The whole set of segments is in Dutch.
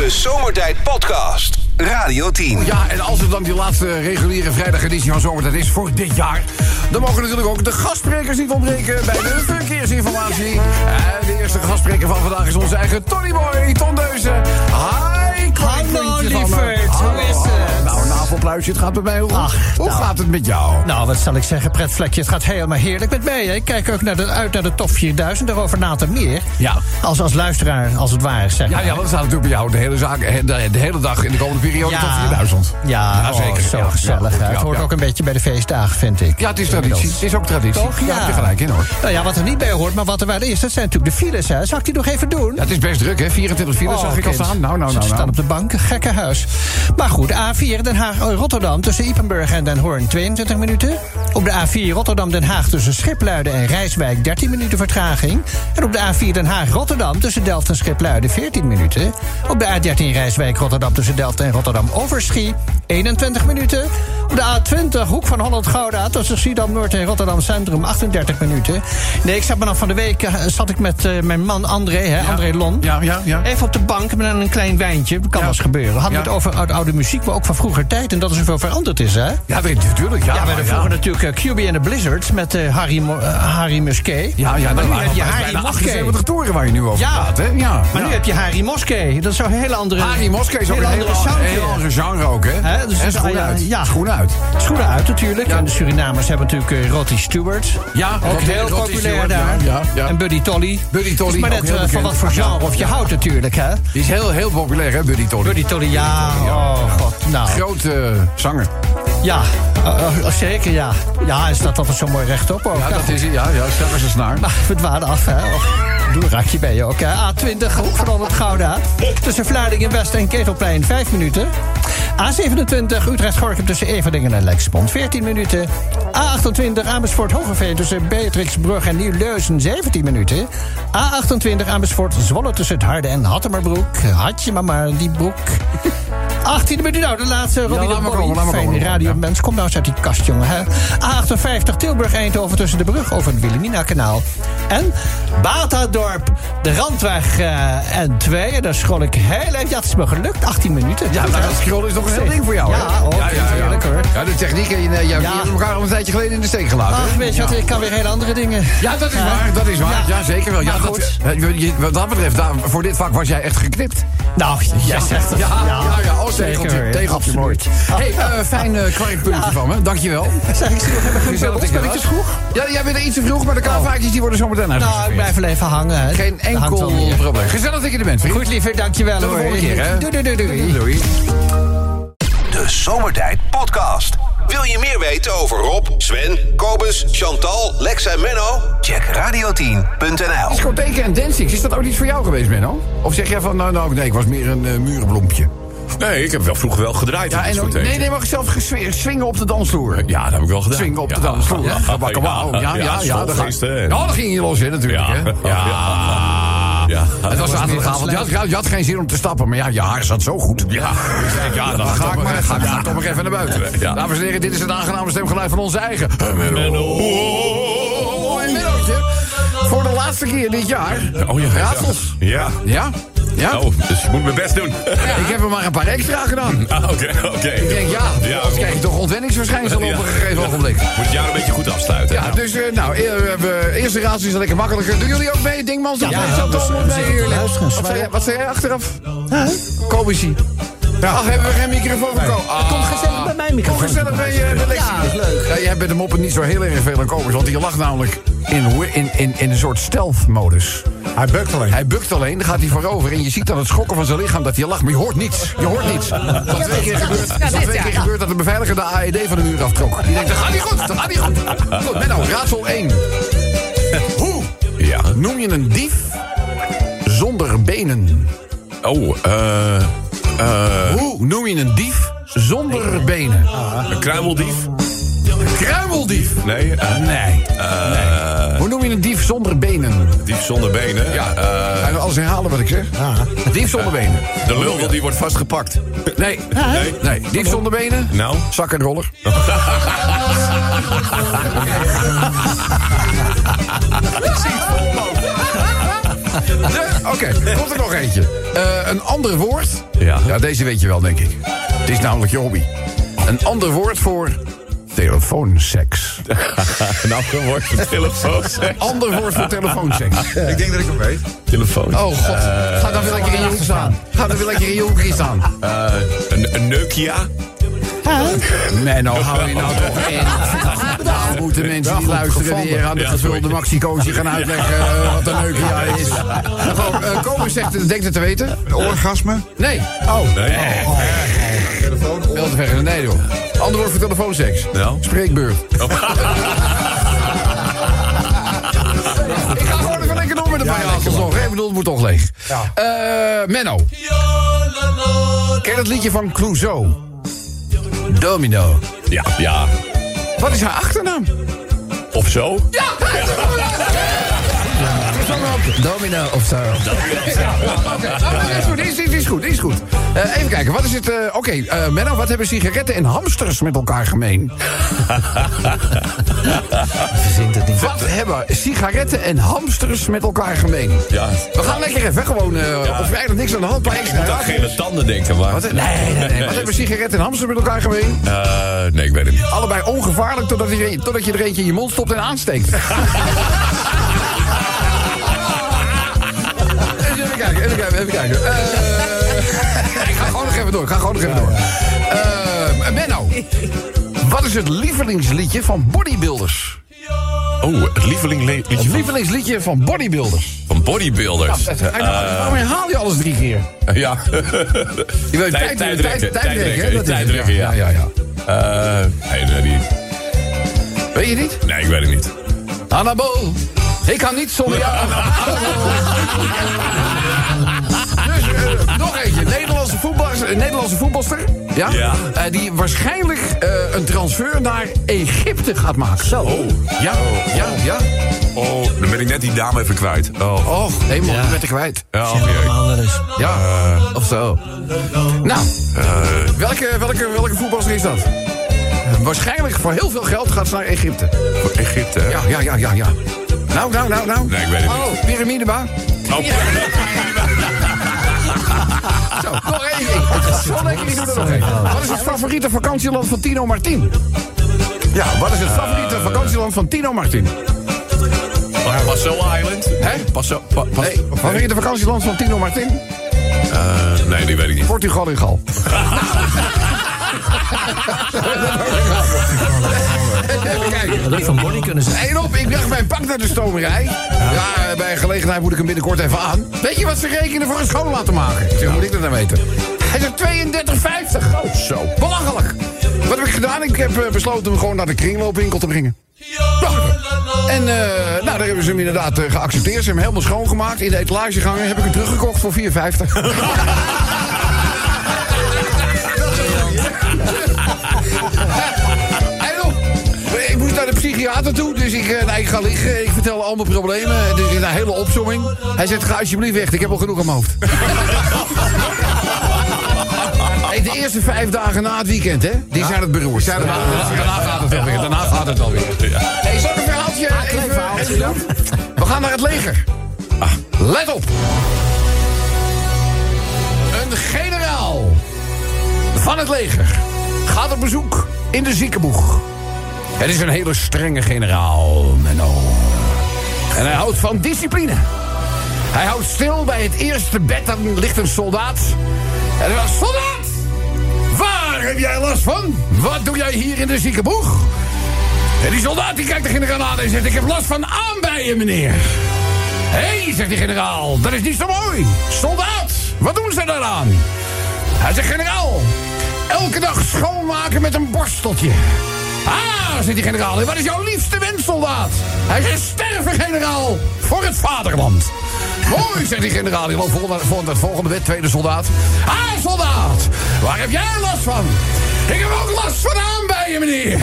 De Zomertijd Podcast. Radio 10. Ja, en als het dan die laatste reguliere vrijdageditie van Zomertijd is voor dit jaar... dan mogen natuurlijk ook de gastsprekers niet ontbreken bij de verkeersinformatie. En de eerste gastspreker van vandaag is onze eigen Tony Boy, Ton Deuzen. Hi, klein Hallo, vriendje het? Nou, gaat met mij goed. Ach, Hoe nou. gaat het met jou? Nou, wat zal ik zeggen, pretvlekje. Het gaat helemaal heerlijk met mij. hè. Ik kijk ook naar de, uit naar de top 4000, daarover later meer. Ja. Als, als luisteraar, als het ware, zeg Ja, ja, dat staat natuurlijk bij jou de hele, zaak, de, de hele dag in de komende periode tot 4000. Ja, Ja, oh, zeker. zo Ja, gezellig. ja, ja, het hoort ja. ook een beetje bij de feestdagen, vind ik. Ja, het is traditie. Inmiddels. Het is ook traditie. Toch? Daar Ja. heb je gelijk in, hoor. Nou ja, wat er niet bij hoort, maar wat er wel is, dat zijn natuurlijk de files. Hè. Zal ik die nog even doen? Ja, het is best druk, hè? 24 files Oh, zag ik al staan. Nou, nou, Ze nou, staan nou. op de bank, gekke huis. Maar goed, A4 Den Haag Rotterdam tussen Ipenburg en Den Hoorn 22 minuten. Op de A4 Rotterdam Den Haag tussen Schipluiden en Rijswijk 13 minuten vertraging. En op de A4 Den Haag Rotterdam tussen Delft en Schipluiden 14 minuten. Op de A13 Rijswijk Rotterdam tussen Delft en Rotterdam Overschie 21 minuten. Op de A20 Hoek van Holland Gouda tussen Schiedam Noord en Rotterdam Centrum 38 minuten. Nee, ik zat me nog van de week eh, zat ik met eh, mijn man André, hè, André Lon. Ja, ja, ja. Even op de bank met een klein wijntje. Dat kan Ja. wel eens gebeuren. Hadden we het over oude muziek, maar ook van vroeger tijd. En dat er zoveel veranderd is, hè? Ja, dat is natuurlijk. Ja, Ja, we hadden vroeger natuurlijk eh, QB and the Blizzards met eh, Harry, eh, Harry Musquet. Ja, ja, maar nu heb je Harry Moskee. 78 toren waar je nu over Ja. praat, hè? Ja. Maar nu heb je Harry Moskee. Dat is zo'n hele andere... Harry Moskee is ook een hele andere genre ook, hè? Dus en schoenen uit. ja. Schoenen uit. Schoenen uit natuurlijk. En de Surinamers hebben natuurlijk Rotty Stewart. Ja, ook heel populair daar. En Buddy Tolly. Buddy Tolly, maar net van wat voor genre of je houdt natuurlijk, hè? Die is heel, heel populair, hè, Buddy Tolly? Buddy Tolly, ja. Oh, god. Nou, Groot zanger. ja. Eh, eh, zeker, ja. Ja, hij staat altijd zo mooi rechtop ook. Ja, dat is hij. Ja, ja, sterk als een snaar. Maar we dwalen af, hè. Doe een rakje bij je ook, hè. A20, hoek van Holland Gouda. Tussen Vlaardingen West en Ketelplein, 5 minuten. A27, Utrecht-Gorkum tussen Everdingen en Lexmond, 14 minuten. A28, Amersfoort Hogeveen tussen Beatrixbrug en Nieuw-Leuzen, 17 minuten. A28, Amersfoort Zwolle tussen het Harde en Hattemerbroek. Had je maar maar die broek. 18 minuten, nou, de laatste. Robbie laat de maar Fijne komen. radiomens. Kom nou eens uit die kast, jongen. Hè. A58, Tilburg-Eindhoven tussen de brug over het Wilhelmina-kanaal. En Batadorp, de Randweg eh, en 2. En daar scroll ik heel even. Ja, het is me gelukt. 18 minuten. Ja, hè? dat scrollen is toch een heel ding voor jou, hè? Ja, oh, heerlijk, hoor. Ja, de techniek, en je Ja. hebt elkaar al een tijdje geleden in de steek gelaten. Ach, weet je wat, ik kan weer hele andere dingen. Ja, dat is Ja. waar, dat is waar. Ja, Ja. zeker wel. Ja, dat, goed. eh, wat dat betreft, daar, voor dit vak was jij echt geknipt. Nou, jij zegt het. Ja, ja, ja. Oh, zeker, tegeltje, mooi. Hey, eh, fijn uh, puntje van me. Dankjewel. Zeg, ik zie nog Ben ik te vroeg? Ja, jij bent er iets te vroeg, maar de kaartvaartjes die worden zometeen Nou, ik blijf wel even hangen. hè. Geen enkel probleem. Gezellig dat je er bent, vriend. Goed, liever, dankjewel Tot de hoor. volgende keer, hè? Doei, doei, doei, doei. Doei. De Zomertijd Podcast. Wil je meer weten over Rob, Sven, Kobus, Chantal, Lex en Menno? Check radio10.nl. Discotheken en dancings, is dat ook iets voor jou geweest, Menno? Of zeg jij van, nou, nou nee, ik was meer een eh, murenbloempje? Nee, ik heb wel vroeger wel gedraaid. Ja, in en nee, nee, maar zelf swingen op de dansvloer. Ja, dat heb ik wel gedaan. Swingen op de dansvloer. Ja, Ja, ja, ja, dan Ja, dan ging je los, hè, natuurlijk. Ja. Hè? Ja. Ja. Het was zaterdagavond. Je had, je had geen zin om te stappen, maar ja, je haar zat zo goed. Ja. Ja, dan ga ik maar, ga, ik- toch nog even naar buiten. Ja. Dames en heren, dit is het aangename stemgeluid van onze eigen en Mennootje. Voor de laatste keer dit jaar. Oh, ja. Raadsels. Ja. Ja? Ja? Oh, dus ik moet mijn best doen. Ik heb er maar een paar extra gedaan. Ah, Oké, oké. Ik denk, ja, Ja, anders krijg je toch ontwenningsverschijnselen op een gegeven ogenblik. Moet het jaar een beetje goed afsluiten. Ja, dus eh, nou, eh, we hebben- eerste raadsel is lekker makkelijker. Doen jullie ook mee, Dingmans? Ja, ja, ja, toch we mee, Wat zei, jij- zei jij Komisie. Ach, hebben we geen microfoon Ko? Ah, Kom gezellig bij mijn microfoon. Kom gezellig bij je. Ja, is leuk. Ja, jij bent de moppen niet zo heel erg veel aan Kobus, want hij lag namelijk in, in, in, in een soort stealth-modus. Hij bukt alleen. Hij bukt alleen, dan gaat hij voorover en je ziet aan het schokken van zijn lichaam dat hij lacht, maar je hoort niets. Je hoort niets. Dat twee keer gebeurt, dat twee keer gebeurt dat de beveiliger de AED van de muur aftrok. Die denkt, dat gaat niet goed, dat gaat niet goed. Goed, Menno, raadsel 1. Hoe Ja. noem je een dief zonder benen? Oh, eh... eh Hoe noem je een dief zonder benen? een kruimeldief? Kruimeldief. Nee, eh, Nee. nee. Hoe noem je een dief zonder benen? dief zonder benen. Ja, Eh, je alles herhalen wat ik zeg? Dief zonder benen. de lul die wordt vastgepakt. Nee. Nee. Nee. Dief zonder benen? Nou? Zak en roller. Oké, komt er nog eentje. Eh, een ander woord. Ja. ja, deze weet je wel, denk ik. Het is namelijk je hobby. Een ander woord voor telefoonseks. Nou, dan wordt de telefoon. zeg. Ander woord voor telefoonseks. Ik denk dat ik hem weet. Telefoon. Oh god, ga dan weer lekker in je hoek staan. Ga dan weer lekker in je hoekje staan. Eh, een, een Nokia. Menno, hou je nou toch in. Moeten mensen die luisteren weer aan de Ja, gevulde maxicootje gaan uitleggen eh, wat een Nokia is. Gewoon, Komen zegt, denkt het te weten? Een orgasme. Nee. Nee. Telefoon. Veel te ver. Nee joh. Ander woord voor telefoonseks. Nou? Spreekbeurt. Ik ga gewoon even lekker door met de ja, nog. Ik bedoel, het moet toch leeg. Eh, Menno. Ken je dat liedje van Clouseau? Domino. Ja, ja. Wat is haar achternaam? Of zo? Ja! Domino of zo. Oké, nou, is goed, is, goed, is goed. Eh, even kijken, wat is het... eh, Oké, eh, Menno, wat hebben sigaretten en hamsters met elkaar gemeen? Verzint het niet. Wat hebben sigaretten en hamsters met elkaar gemeen? Ja. We gaan lekker even, gewoon... eh Of eigenlijk niks aan de hand. Ik moet aan gele tanden denken, maar... Wat, nee, nee, nee. Wat hebben sigaretten en hamsters met elkaar gemeen? Eh, nee, ik weet het niet. Allebei ongevaarlijk totdat je, totdat je er eentje in je mond stopt en aansteekt. kijken, even kijken. Eh, ik ga gewoon nog even door, ik ga gewoon nog even door. Eh Benno, wat is het lievelingsliedje van bodybuilders? Oh, het lieveling le- Het lievelingsliedje van bodybuilders. van bodybuilders. Dat- Waarom herhaal je alles drie keer? ja. Je weet Tijd- tijdrekken, tijdrekken? Dat tijdrekken, ja. ja, ja. Eh, nee, nee, die- Weet je niet? nee, ik weet het niet. Anabol, ik kan niet zonder jou. Eh, Nederlandse voetbalster. Ja? Ja. Eh, die waarschijnlijk eh, een transfer naar Egypte gaat maken. Zo. Oh. Ja, ja, ja. Oh, dan ben ik net die dame even kwijt. Oh, helemaal, Ja. die werd er kwijt. ja, oh, eens. Ja, of zo. Nou, welke, welke, welke voetbalster is dat? Waarschijnlijk voor heel veel geld gaat ze naar Egypte. Voor Egypte, hè? Ja, ja, ja, ja, ja. Nou, nou, nou, nou. Nee, ik weet het niet. Oh, piramideba. Oh, Zo, nog één. Ik- Zo lekker, ik doe er nog één. Wat is het favoriete vakantieland van Tino Martin? Ja, wat is het favoriete vakantieland van Tino Martin? Passo Island. Hè? Passo... Pa, pas, Nee, favoriete vakantieland van Tino Martin? Eh, nee, die weet ik niet. Portugal in Gal. Even kijken. Dat van Bonnie kunnen zijn. Eén op, ik dacht mijn pak naar de stomerij. Ja, bij gelegenheid moet ik hem binnenkort even aan. Weet je wat ze rekenen voor een schoon laten maken? Zeg, moet ik dat nou weten? Hij zegt 32,50. Oh, zo. Belachelijk. Wat heb ik gedaan? Ik heb eh, besloten hem gewoon naar de kringloopwinkel te brengen. Ja. En eh, nou, daar hebben ze hem inderdaad eh, geaccepteerd. Ze hebben hem helemaal schoongemaakt. In de etalagegangen heb ik hem teruggekocht voor 4,50. psychiater toe, dus ik, eh, nou, ik ga liggen. Ik vertel al mijn problemen. Dus in een hele opzomming. Hij zegt, ga alsjeblieft weg. Ik heb al genoeg aan mijn hoofd. Hey, de eerste vijf dagen na het weekend, hè? Die zijn het beroerd. Daarna, daarna gaat het wel weer. Daarna gaat het wel weer. Hey, zal ik een verhaaltje even? We gaan naar het leger. Let op. Een generaal van het leger gaat op bezoek in de ziekenboeg. Het is een hele strenge generaal, Menno. En hij houdt van discipline. Hij houdt stil bij het eerste bed, dan ligt een soldaat. En hij soldaat! Waar heb jij last van? Wat doe jij hier in de ziekenboeg? En die soldaat die kijkt de generaal aan en zegt... ik heb last van aanbijen, meneer. Hé, hey, zegt die generaal, dat is niet zo mooi. Soldaat, wat doen ze daaraan? Hij zegt, generaal, elke dag schoonmaken met een borsteltje. Ah, zegt die generaal, en wat is jouw liefste wens, soldaat? Hij zegt, sterven, generaal, voor het vaderland. Mooi, zegt die generaal, die loopt volgende, volgende, volgende wet, tweede soldaat. Ah, soldaat, waar heb jij last van? Ik heb ook last van aanbijen, meneer.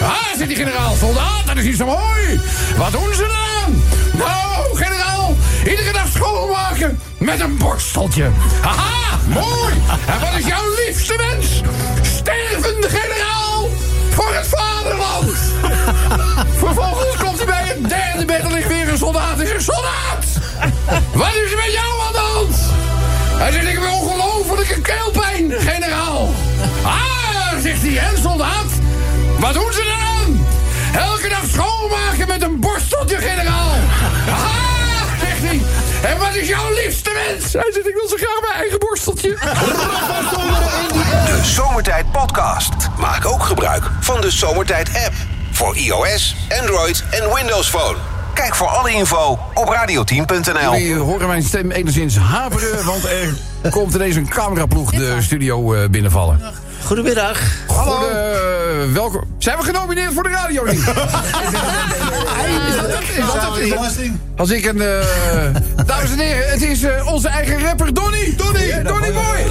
Ah, zegt die generaal, soldaat, dat is niet zo mooi. Wat doen ze dan? Nou, generaal, iedere dag schoonmaken met een borsteltje. Haha, mooi. En wat is jouw liefste wens? Stervende generaal voor het vaderland. Vervolgens komt hij bij een derde bed weer een soldaat. Hij zegt, soldaat, wat is er met jou aan de hand? Hij zegt, ik heb ongelofelijke keelpijn, generaal. Ah, zegt hij, en soldaat, wat doen ze dan? Elke dag schoonmaken met een En wat is jouw liefste wens? Hij zegt, ik wil zo graag mijn eigen borsteltje. De Zomertijd Podcast. Maak ook gebruik van de Zomertijd app. Voor iOS, Android en Windows Phone. Kijk voor alle info op radioteam.nl. Jullie horen mijn stem enigszins haveren, want er komt ineens een cameraploeg de studio eh, binnenvallen. Goedemiddag. Hallo. welkom. Zijn we genomineerd voor de radio Als ik een... eh, dames en heren, het is eh, onze eigen rapper Donny. Donny, Donny Boy.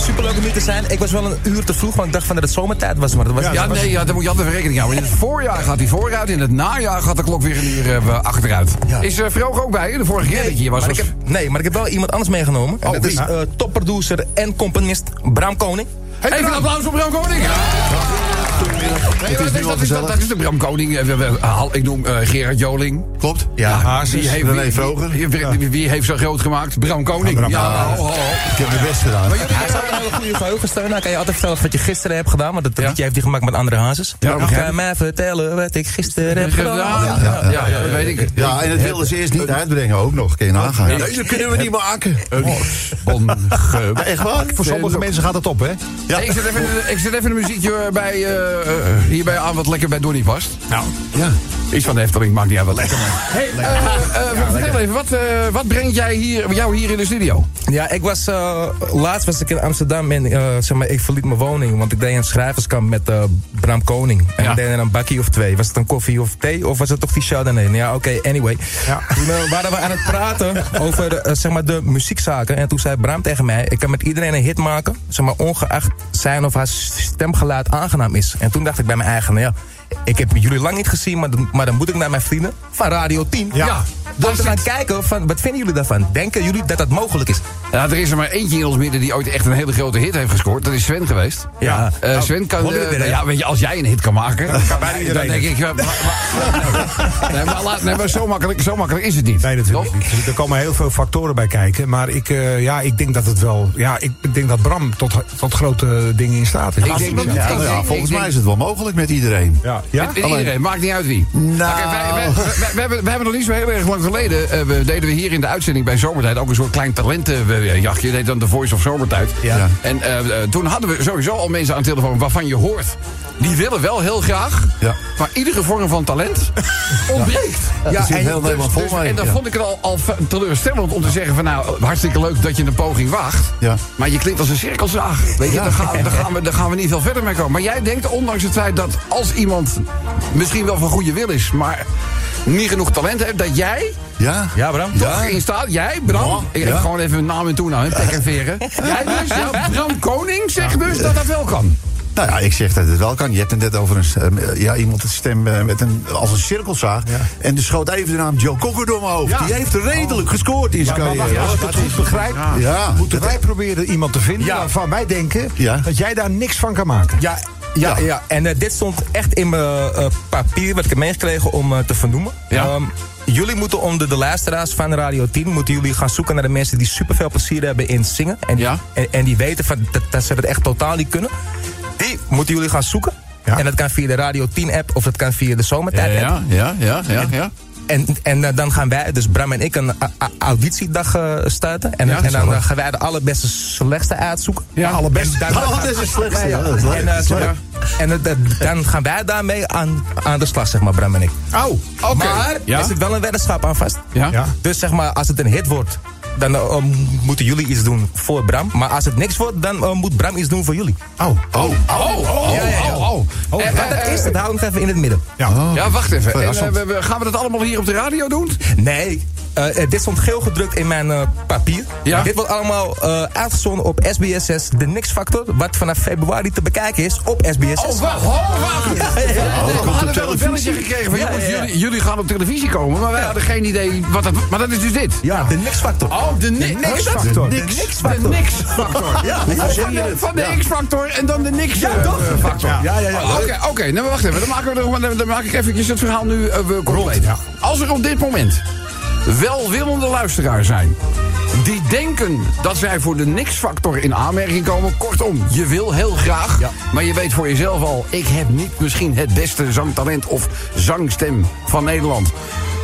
Superleuk om hier te zijn. Ik was wel een uur te vroeg, want ik dacht van dat het zomertijd was. Maar dat was Ja, nee, ja, daar moet je altijd rekening houden. In het voorjaar gaat hij vooruit, in het najaar gaat de klok weer een uur eh, achteruit. Ja. Is uh, Vroeg ook bij je? De vorige keer dat je hier was. maar ik was- heb, nee, maar ik heb wel iemand anders meegenomen. En Oh, dat is eh, topproducer en componist Bram Koning. Even een applaus voor Bram Koning. Nee, maar dat, is, dat, is, dat, dat is de Bram Koning. Eh, hal- Ik noem eh, Gerard Joling. Klopt. Ja, Hazes, wie heeft, René Vroger. wie, wie- wie- wie heeft zo groot gemaakt? Bram Koning. Bram ja. Ik heb mijn best gedaan. Hij is ook een hele goede geheugensteun. Kan je altijd vertellen wat je gisteren hebt gedaan. Want dat liedje heeft hij gemaakt met andere hazes. Ja, kan mij vertellen wat ik gisteren heb gedaan. Ja, dat weet ik. Ja, en het wilden ze eerst niet uitbrengen ook nog. Kun je nagaan. Nee, dat kunnen we niet maken. Onge- Echt waar? Voor sommige mensen gaat het op, hè? Ik zet even, ik zet even een muziekje bij, eh, eh, hierbij aan wat lekker bij Donnie past. Nou, Ja. Iets van de Efteling maakt niet uit wat lekker. Hey, eh, eh, vertel even, wat, eh, wat brengt jij hier, jou hier in de studio? Ja, ik was, laatst was ik in Amsterdam en zeg maar, ik verliet mijn woning. Want ik deed een schrijverskamp met Bram Koning. En Ja. we deden een bakkie of twee. Was het een koffie of thee of was het toch die Chardonnay? Nou Ja, oké, anyway. Ja. Toen waren we aan het praten over eh, zeg maar, de muziekzaken. En toen zei Bram tegen mij, ik kan met iedereen een hit maken. Zeg maar, ongeacht zijn of haar stemgeluid aangenaam is. En toen dacht ik bij mijn eigen, nou ja... Ik heb jullie lang niet gezien, maar, dan- maar dan moet ik naar mijn vrienden van Radio 10. Ja. Om te gaan kijken, van, wat vinden jullie daarvan? Denken jullie dat dat mogelijk is? Ja, er is er maar eentje in ons midden die ooit echt een hele grote hit heeft gescoord. Dat is Sven geweest. Ja. Eh, Sven kan... Eh, ja, weet je, als jij een hit kan maken... dan bijna iedereen denk ik... ja, maar, maar- nee, maar, laat- nee, maar zo, makkelijk, zo makkelijk is het niet. Nee, natuurlijk Toch? niet. Er komen heel veel factoren bij kijken. Maar ik, eh, ja, ik denk dat het wel. Ja, ik, ik denk dat Bram tot, tot grote dingen in staat is. Ik denk dat- ja. ik ja, denk- volgens mij is het wel mogelijk met iedereen. Ja, ja? Met iedereen, maakt niet uit wie. Nou. Oké, wij, wij- wij- wij hebben, wij hebben nog niet zo heel erg lang geleden... eh, deden we hier in de uitzending bij Zomertijd... ook een soort klein talentenjachtje. Dat heet dan The Voice of Zomertijd. Ja. En eh, eh, toen hadden we sowieso al mensen aan de telefoon... waarvan je hoort... die willen wel heel graag... Ja. maar iedere vorm van talent ontbreekt. Ja, zit en, heel vol dus- mee, en dan ja. vond ik het al, al teleurstellend om te zeggen van... nou, hartstikke leuk dat je een poging waagt... Ja. maar je klinkt als een cirkelzaag. Weet je, Ja. daar, gaan, daar, gaan we, daar gaan we niet veel verder mee komen. Maar jij denkt, ondanks het feit dat als iemand misschien wel van goede wil is... maar niet genoeg talent heeft, dat jij Ja? Ja, Bram? toch in staat... Jij, Bram, Ja. ik heb Ja. gewoon even naam en toenaam, hè, pek en veren. Jij dus, ja, Bram Koning zegt dus dat dat wel kan. Nou ja, ik zeg dat het wel kan. Je hebt het net over een, eh, ja, iemand een stem eh, met een, als een cirkelzaag. En er schoot even de naam Joe Cocker door mijn hoofd. Ja. Die heeft redelijk gescoord in zijn carrière. als ik het goed begrijp, Ja. moeten wij proberen iemand te vinden Ja. waarvan wij denken Ja. dat jij daar niks van kan maken. Ja, ja, Ja. ja. En eh, dit stond echt in mijn papier wat ik heb meegekregen om te vernoemen. Ja. Ehm, jullie moeten onder de luisteraars van Radio 10... moeten jullie gaan zoeken naar de mensen die superveel plezier hebben in zingen. En, Ja. en, en die weten van, dat, dat ze het echt totaal niet kunnen. Die moeten jullie gaan zoeken. Ja. En dat kan via de Radio 10 app of dat kan via de Zomertijd app. ja, ja, ja, ja. En, en eh, dan gaan wij, dus Bram en ik, een auditiedag eh, starten. En, Ja, en dan eh, gaan wij de allerbeste slechtste uitzoeken. Ja, allerbeste. Dan- slechtste. Ja. En, dan gaan wij daarmee aan, aan de slag, zeg maar, Bram en ik. Oh, oké. Maar Ja? er zit wel een weddenschap aan vast. Ja? Ja. Dus zeg maar, als het een hit wordt, dan eh, moeten jullie iets doen voor Bram. Maar als het niks wordt, dan eh, moet Bram iets doen voor jullie. Oh, Oh, Oh, oh, Ja, ja, ja. oh, oh. Oh, Eh, Wat dat is, dat hou ik even in het midden. ja. Ja, wacht even. En, we- we- gaan we dat allemaal hier op de radio doen? Nee, dit stond geel gedrukt in mijn eh, papier. Ja. Dit wordt allemaal eh, uitgezonden op SBS6, de Nix-factor. Wat vanaf februari te bekijken is op SBS6. Oh, wacht, oh, wacht. Ja, ja, ja. we hadden wel een televisie. belletje gekregen van jongens. Jullie, jullie gaan op televisie komen, maar wij hadden geen idee wat dat... Maar dat is dus dit. Ja, de Nix-factor. Oh, de ni- niks X-factor. De. Ja, Oh, van de, X-factor en dan de Nix-factor. Ja, ja, ja. Oké, oké, nou wacht even. Dan, maken we er, dan, dan maak ik eventjes het verhaal nu eh, compleet. Als er op dit moment welwillende luisteraars zijn... die denken dat zij voor de niks-factor in aanmerking komen. Kortom, je wil heel graag, maar je weet voor jezelf al... ik heb niet misschien het beste zangtalent of zangstem van Nederland.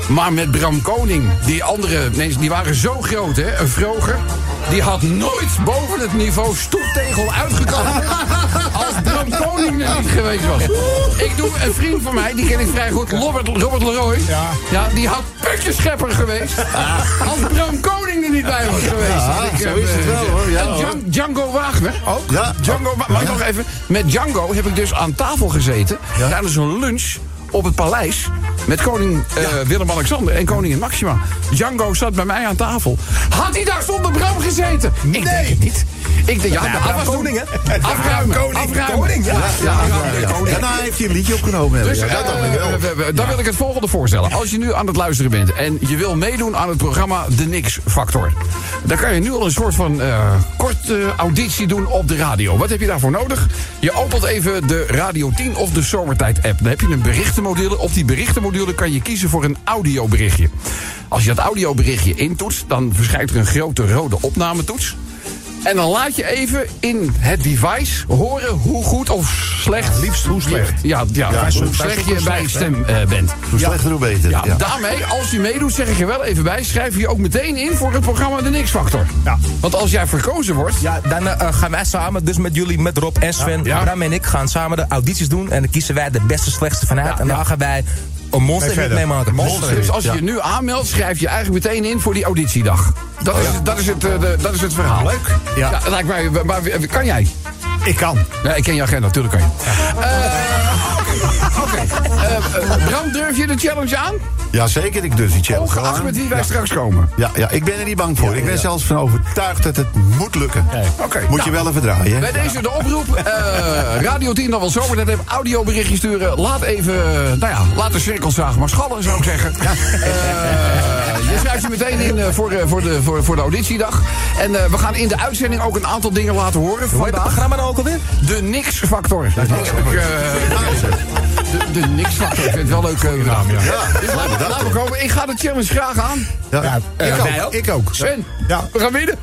Maar met Bram Koning, die andere mensen, die waren zo groot, hè? Een vroger, die had nooit boven het niveau stoeptegel uitgekomen... als Bram Koning er niet geweest was. Ik doe een vriend van mij, die ken ik vrij goed, Robert, Robert Leroy. Ja. die had putjeschepper geweest... als Bram Koning er niet bij was geweest. Ja, Ik, zo eh, is het wel, hoor. Ja, en. Djan- Django Wagner ook. Ja, Django, ik nog even? Met Django heb ik dus aan tafel gezeten... tijdens een lunch op het paleis... met koning eh, Willem-Alexander en koningin Maxima. Django zat bij mij aan tafel. Had hij daar zonder Bram gezeten? Ik denk het niet. Ik denk, ja, de afwas koning, hè? Afruimen, afruimen. koning, ja. ja, Ja. Daarna heeft hij een liedje opgenomen. dus dat eh, wel. dan wil ik het volgende voorstellen. Als je nu aan het luisteren bent en je wil meedoen aan het programma De Nix Factor... dan kan je nu al een soort van eh korte auditie doen op de radio. Wat heb je daarvoor nodig? Je opent even de Radio 10 of de Zomertijd-app. Dan heb je een Op die berichtenmodule kan je kiezen voor een audioberichtje. Als je dat audioberichtje intoetst, dan verschijnt er een grote rode opnametoets... En dan laat je even in het device horen hoe goed of slecht. Liefst hoe slecht. Ja, ja, hoe slecht je bij stem eh, bent. Hoe slechter, hoe beter. Ja, Ja. daarmee, als je meedoet, zeg ik er wel even bij... schrijf je ook meteen in voor het programma De Nix Factor. Ja. Want als jij verkozen wordt... Ja, dan eh, gaan wij samen, dus met jullie, met Rob en Sven, Ja. Bram en ik, gaan samen de audities doen. En dan kiezen wij de beste, slechtste vanuit. en dan ja. gaan wij een monster verder. meemaken. Dus als je je nu aanmeldt, schrijf je eigenlijk meteen in voor die auditiedag. Dat, is, dat, is, het, eh, de- dat is het verhaal. Leuk. Ja. lijkt mij, maar, maar kan jij? Ik kan. Ja, ik ken je agenda, natuurlijk kan je. Eh, Oké. Eh, eh, Bram, durf je de challenge aan? Jazeker, ik durf die challenge Ongeacht aan. met wie wij straks komen. Ja, ja, ik ben er niet bang voor. ik ben zelfs van overtuigd dat het moet lukken. Oké. Moet nou, je wel even draaien. Bij deze de oproep. eh, Radio 10 dan wel zomer. Dat heeft audioberichtje sturen. Laat even, nou ja, laat de cirkelzaag maar schallen, zou ik zeggen. Eh, je schrijft je meteen in eh, voor, eh, voor, de, voor, voor de auditiedag. En eh, we gaan in de uitzending ook een aantal dingen laten horen. Hoe heet het Vandaag programma nou ook alweer? de Nix-factor. Dat heb ik, eh, de, de Nix-factor. Ik vind het wel leuk. eh, naam, ja. Laten, we- laten we komen. Ik ga de challenge graag aan. Ja. Ik ook. Ik ook. Sven, Ja. we gaan winnen.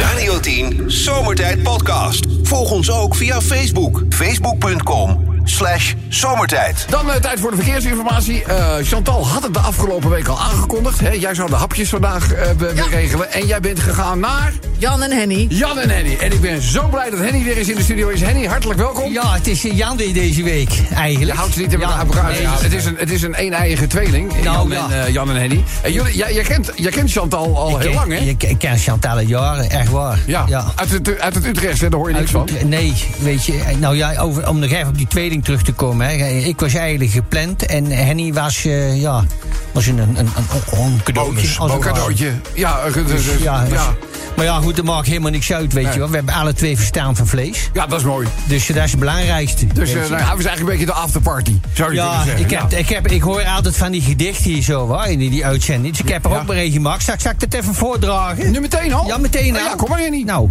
Radio 10 Zomertijd Podcast. Volg ons ook via Facebook. Facebook.com slash zomertijd. Dan eh, tijd voor de verkeersinformatie. Eh, Chantal had het de afgelopen week al aangekondigd. Hè? Jij zou de hapjes vandaag eh, be- Ja. regelen. En jij bent gegaan naar Jan en Henny. Jan en Henny. En ik ben zo blij dat Henny weer eens in de studio is. Henny, hartelijk welkom. Ja, het is eh, Jan weer deze week, eigenlijk. Je houdt ze niet in elkaar. nee. het, is een, het is een een-eigen tweeling. Nou, Jan, ja. en, eh, Jan en Henny. En jullie, jij, jij, kent, jij kent Chantal al Ik heel ken- lang, hè? Ik ken Chantal al jaren, echt waar. Ja, Uit, het, uit het Utrecht, hè? daar hoor je niks van. Nee, weet je, nou ja, over, om nog even op die terug te komen. Hè. Ik was eigenlijk gepland en Henny was, eh, ja, was een, een, een, een, cadeautje. als Een cadeautje. Ja, eh, dus- dus- Ja, ja. was- maar ja, goed, dat maakt helemaal niks uit, weet Nee. je wel. We hebben alle twee verstaan van vlees. ja, dat is mooi. Dus eh, dat is het belangrijkste. Dus je. nou, ja, we zijn eigenlijk een beetje de afterparty. Zou je Ja, zeggen. ik, heb, ik, heb, ik hoor altijd van die gedichten hier zo, hoor, in die, die uitzending. Dus ik heb er Ja. ook maar een gemaakt. Zal, zal ik dat even voordragen? Nu meteen al? Ja, meteen al. ja, kom maar, Henny. Nou,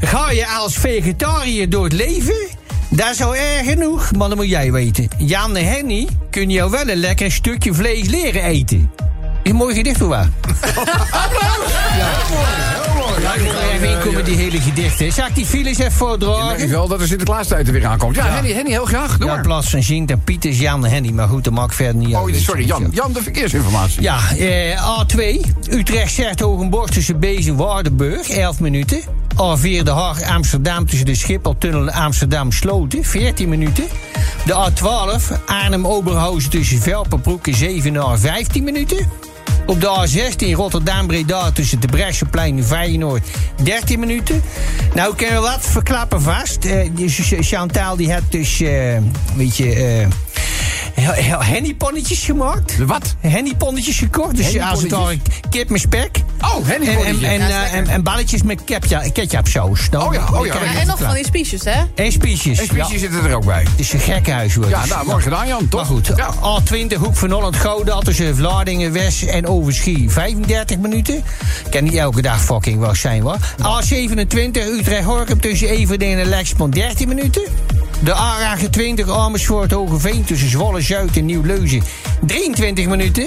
ga je als vegetariër door het leven? Dat is al erg genoeg, maar dat moet jij weten. Jan en Henny kunnen jou wel een lekker stukje vlees leren eten. Is een mooi gedicht, hoor. Ja, ik wil even inkomen die hele gedichten. Zal ik die files even voordragen? merk ik wel dat er Sinterklaastijd er weer aankomt. Ja, Henny, Henny, heel graag. Door. Ja, in plaats van Zink en Piet is Jan en Henny. Maar goed, dat mag ik verder niet oh, uit. sorry, Jan. Jan, de verkeersinformatie. Ja, eh, A2, Utrecht, Zertogenborg tussen Bees en Waardenburg, 11 minuten. A4 De Haag, Amsterdam tussen de Schipholtunnel en Amsterdam Sloten, 14 minuten. De A12, Arnhem-Oberhausen tussen Velperbroek en Zevenaar, 15 minuten. Op de A16 Rotterdam-Breda tussen de Bresseplein en Feyenoord, 13 minuten. Nou, ik kan wat verklappen vast. Eh, dus Chantal die had dus, eh, weet je, eh hennyponnetjes gemaakt. De wat? Hennyponnetjes gekocht. Dus als het ware kip met spek. Oh, En, en, Henny en, eh, en, en balletjes met ketchup, ketchupsaus. Oh ja, oh ja. Ja, en nog van die spiesjes, hè? En spiesjes. En spiesjes Ja. zitten er ook bij. Het is een gekkenhuis hoor. Ja, nou, mooi gedaan, Jan. Toch? Maar goed, Ja. A20 Hoek van Holland Gouda tussen Vlaardingen West en Overschie 35 minuten. Kan niet elke dag fucking wel zijn hoor. A27 Utrecht Horkum tussen Everdeen en Lexmond 13 minuten. De A28 Amersfoort Hogeveen tussen Zwolle Zuid en Nieuw-Leuzen 23 minuten.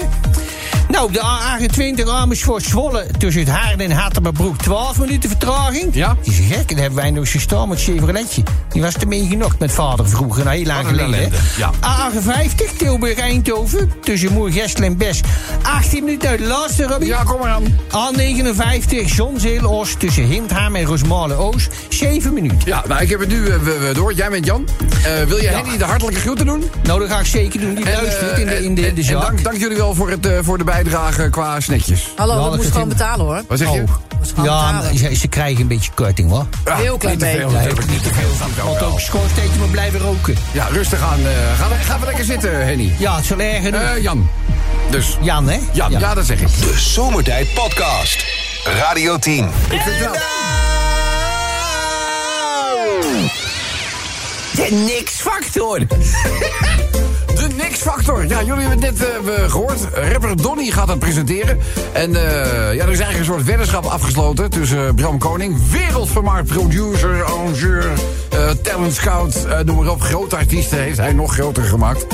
Nou, de A28 Amersfoort Zwolle tussen het Haarden en Hattemerbroek 12 minuten vertraging. Ja. Die is gek, en hebben wij nog gestaan met Chevroletje. Die was ermee genokt met vader vroeger, nou, heel lang geleden. ja. A58 Tilburg-Eindhoven tussen Moergestel en Bes. 18 minuten uit de laatste, Robbie. Ja, kom maar aan. A59 Zonzeel-Oost tussen Hindhaam en Rosmalen-Oost. 7 minuten. Ja, nou, ik heb het nu eh, door. Jij bent Jan. Eh, wil je Henny de hartelijke groeten doen? Nou, dat ga ik zeker doen. Die En, luistert eh, in de, in de, en- de en dank, dank jullie wel voor, het, voor de bijdrage qua snetjes. Hallo, Ja, dat moest gewoon betalen hoor. Wat zeg je? Oh. Ja, ze, ze krijgen een beetje korting, hoor. Heel klein niet te veel, beetje. niet te veel. Want ook schoorsteentje maar blijven roken. Ja, rustig aan. eh ga, ga even lekker zitten, Henny. Ja, het zal erger doen. Eh, Jan. Dus. Jan, hè? Jan, ja. dat zeg ik. De Zomertijd Podcast. Radio 10. Ik vind wel. De niks-factor. De Nix-factor. Ja, jullie hebben het net eh, gehoord. Rapper Donny gaat het presenteren. En eh, ja, er is eigenlijk een soort weddenschap afgesloten tussen eh, Bram Koning, wereldvermaard producer, arrangeur, talent scout, noem maar op. Grote artiesten heeft hij nog groter gemaakt.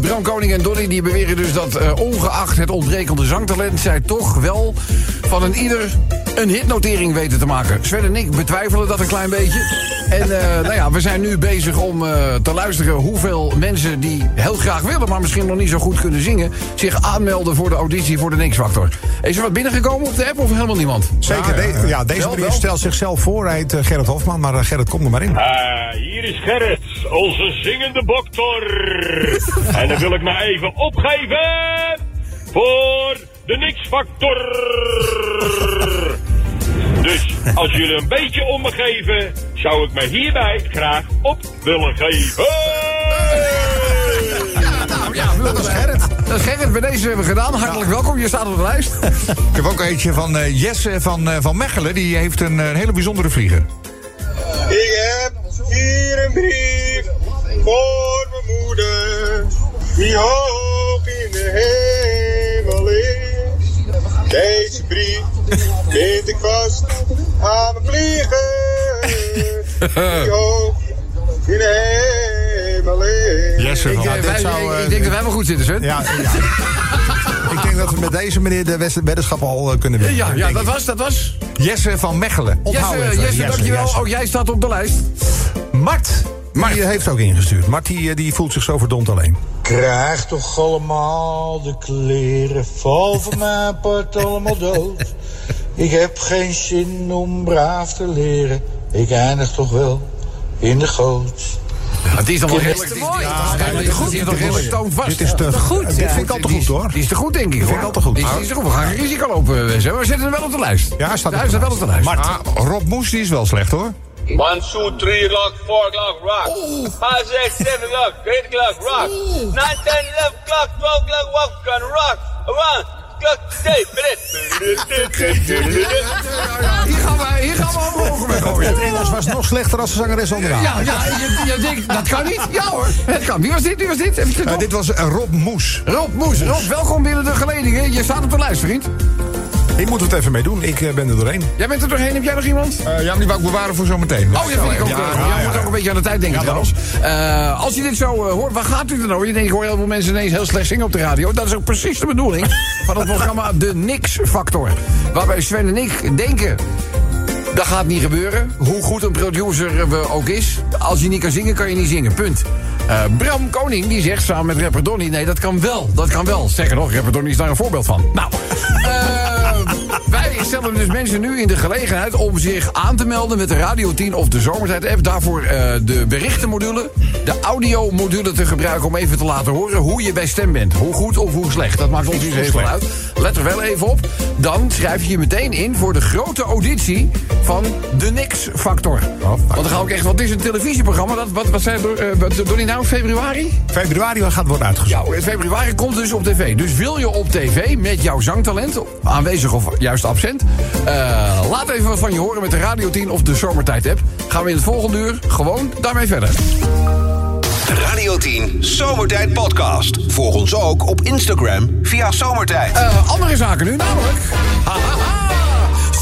Bram Koning en Donny die beweren dus dat ongeacht het ontbrekende zangtalent... zij toch wel van een ieder een hitnotering weten te maken. Sven en ik betwijfelen dat een klein beetje. En nou ja, we zijn nu bezig om te luisteren hoeveel mensen die heel graag willen, maar misschien nog niet zo goed kunnen zingen, zich aanmelden voor de auditie voor de Nix-factor. Is er wat binnengekomen op de app of helemaal niemand? Zeker, de- ja, deze Wel, stelt zichzelf voor. Hij heet eh, Gerrit Hofman, maar eh, Gerrit, kom er maar in. Ah, hier is Gerrit, onze zingende boktor. en dan wil ik me even opgeven voor de Nix-factor. Dus als jullie een beetje om me geven, zou ik me hierbij graag op willen geven. Dat is Gerrit. Dat is Gerrit, bij deze hebben we gedaan. Hartelijk welkom, je staat op de lijst. Ik heb ook eentje van eh, Jesse van, eh, van Mechelen. Die heeft een, eh, een hele bijzondere vlieger. Ik heb hier een brief voor mijn moeder, die hoog in de hemel is. Deze brief bind ik vast aan mijn vliegen, die hoog in de hemel Jesse Ik, van... eh, wij- zou, ik- eh, ik denk dat wij wel goed zitten, Sven. Ja, ja. ik denk dat we met deze meneer de wed- weddenschap al eh, kunnen winnen. Ja, ja, dat was, dat was. Jesse van Mechelen. Jesse, even. Jesse, dankjewel. Jesse. Ook jij staat op de lijst. Mart, die eh, heeft ook ingestuurd. Mart die, die voelt zich zo verdomd alleen. Krijg toch allemaal de kleren, val van mijn part allemaal dood. Ik heb geen zin om braaf te leren, ik eindig toch wel in de goot. Ja, het is dan wel redelijk. Het is, redelijk toonvast. Dit is te goed. Dit vind ik al te goed hoor. Die is te goed, denk ik. vind ik al te goed. Die is, te goed. We gaan geen risico lopen, hè. We zetten hem wel op de lijst. Ja, hij staat staat wel op de lijst. Mart. Ah, Rob Moes die is wel slecht hoor. 1, 2, 3 o'clock, 4 o'clock, rock. 5, 6, 7 o'clock, 8 o'clock, rock. 9, 10, 11 o'clock, 12 o'clock, walk, rock. Around, Hier gaan we, hier gaan we omhoog mee gooien. Het Engels was nog slechter als de zangeres onderaan. Ja, ja, je, je denkt, dat kan niet. Ja hoor, het kan. Wie was dit? Wie was dit? Even Eh, dit was eh, Rob Moes. Rob Moes. Rob, welkom binnen de geledingen. Je staat op de lijst, vriend. Ik moet het even mee doen. Ik eh, ben er doorheen. Jij bent er doorheen. Heb jij nog iemand? Eh, ja, die wou ik bewaren voor zometeen. Oh, ja, vind ik ook. Ja, eh, ja, je moet ook een beetje aan de tijd denken trouwens. Als je dit zo eh, hoort, waar gaat u dan over? Je denkt, ik hoor heel veel mensen ineens heel slecht zingen op de radio. Dat is ook precies de bedoeling van het programma De Nix Factor. Waarbij Sven en ik denken... Dat gaat niet gebeuren. Hoe goed een producer we ook is. Als je niet kan zingen, kan je niet zingen. Punt. Bram Koning die zegt samen met rapper Donny... nee, dat kan wel, dat kan wel. Sterker nog, rapper Donny is daar een voorbeeld van. Nou, eh, wij stellen dus mensen nu in de gelegenheid... om zich aan te melden met de Radio 10 of de Zomertijd-app. Daarvoor eh, de berichtenmodule, de audiomodule te gebruiken... om even te laten horen hoe je bij stem bent. Hoe goed of hoe slecht. Dat maakt ons niet heel veel uit. Let er wel even op. Dan schrijf je je meteen in voor de grote auditie van de Nix-factor. Want dan ga ik echt... Wat is een televisieprogramma? Dat, wat, wat zei uh, Donnie nou? Februari? Februari gaat worden uitgezonden. Ja, in februari komt dus op tv. Dus wil je op tv met jouw zangtalent, aanwezig of juist absent... Uh, laat even wat van je horen met de Radio 10 of de Zomertijd-app. Gaan we in het volgende uur gewoon daarmee verder. Radio 10 Zomertijd Podcast. Volg ons ook op Instagram via Zomertijd. Uh, andere zaken nu namelijk.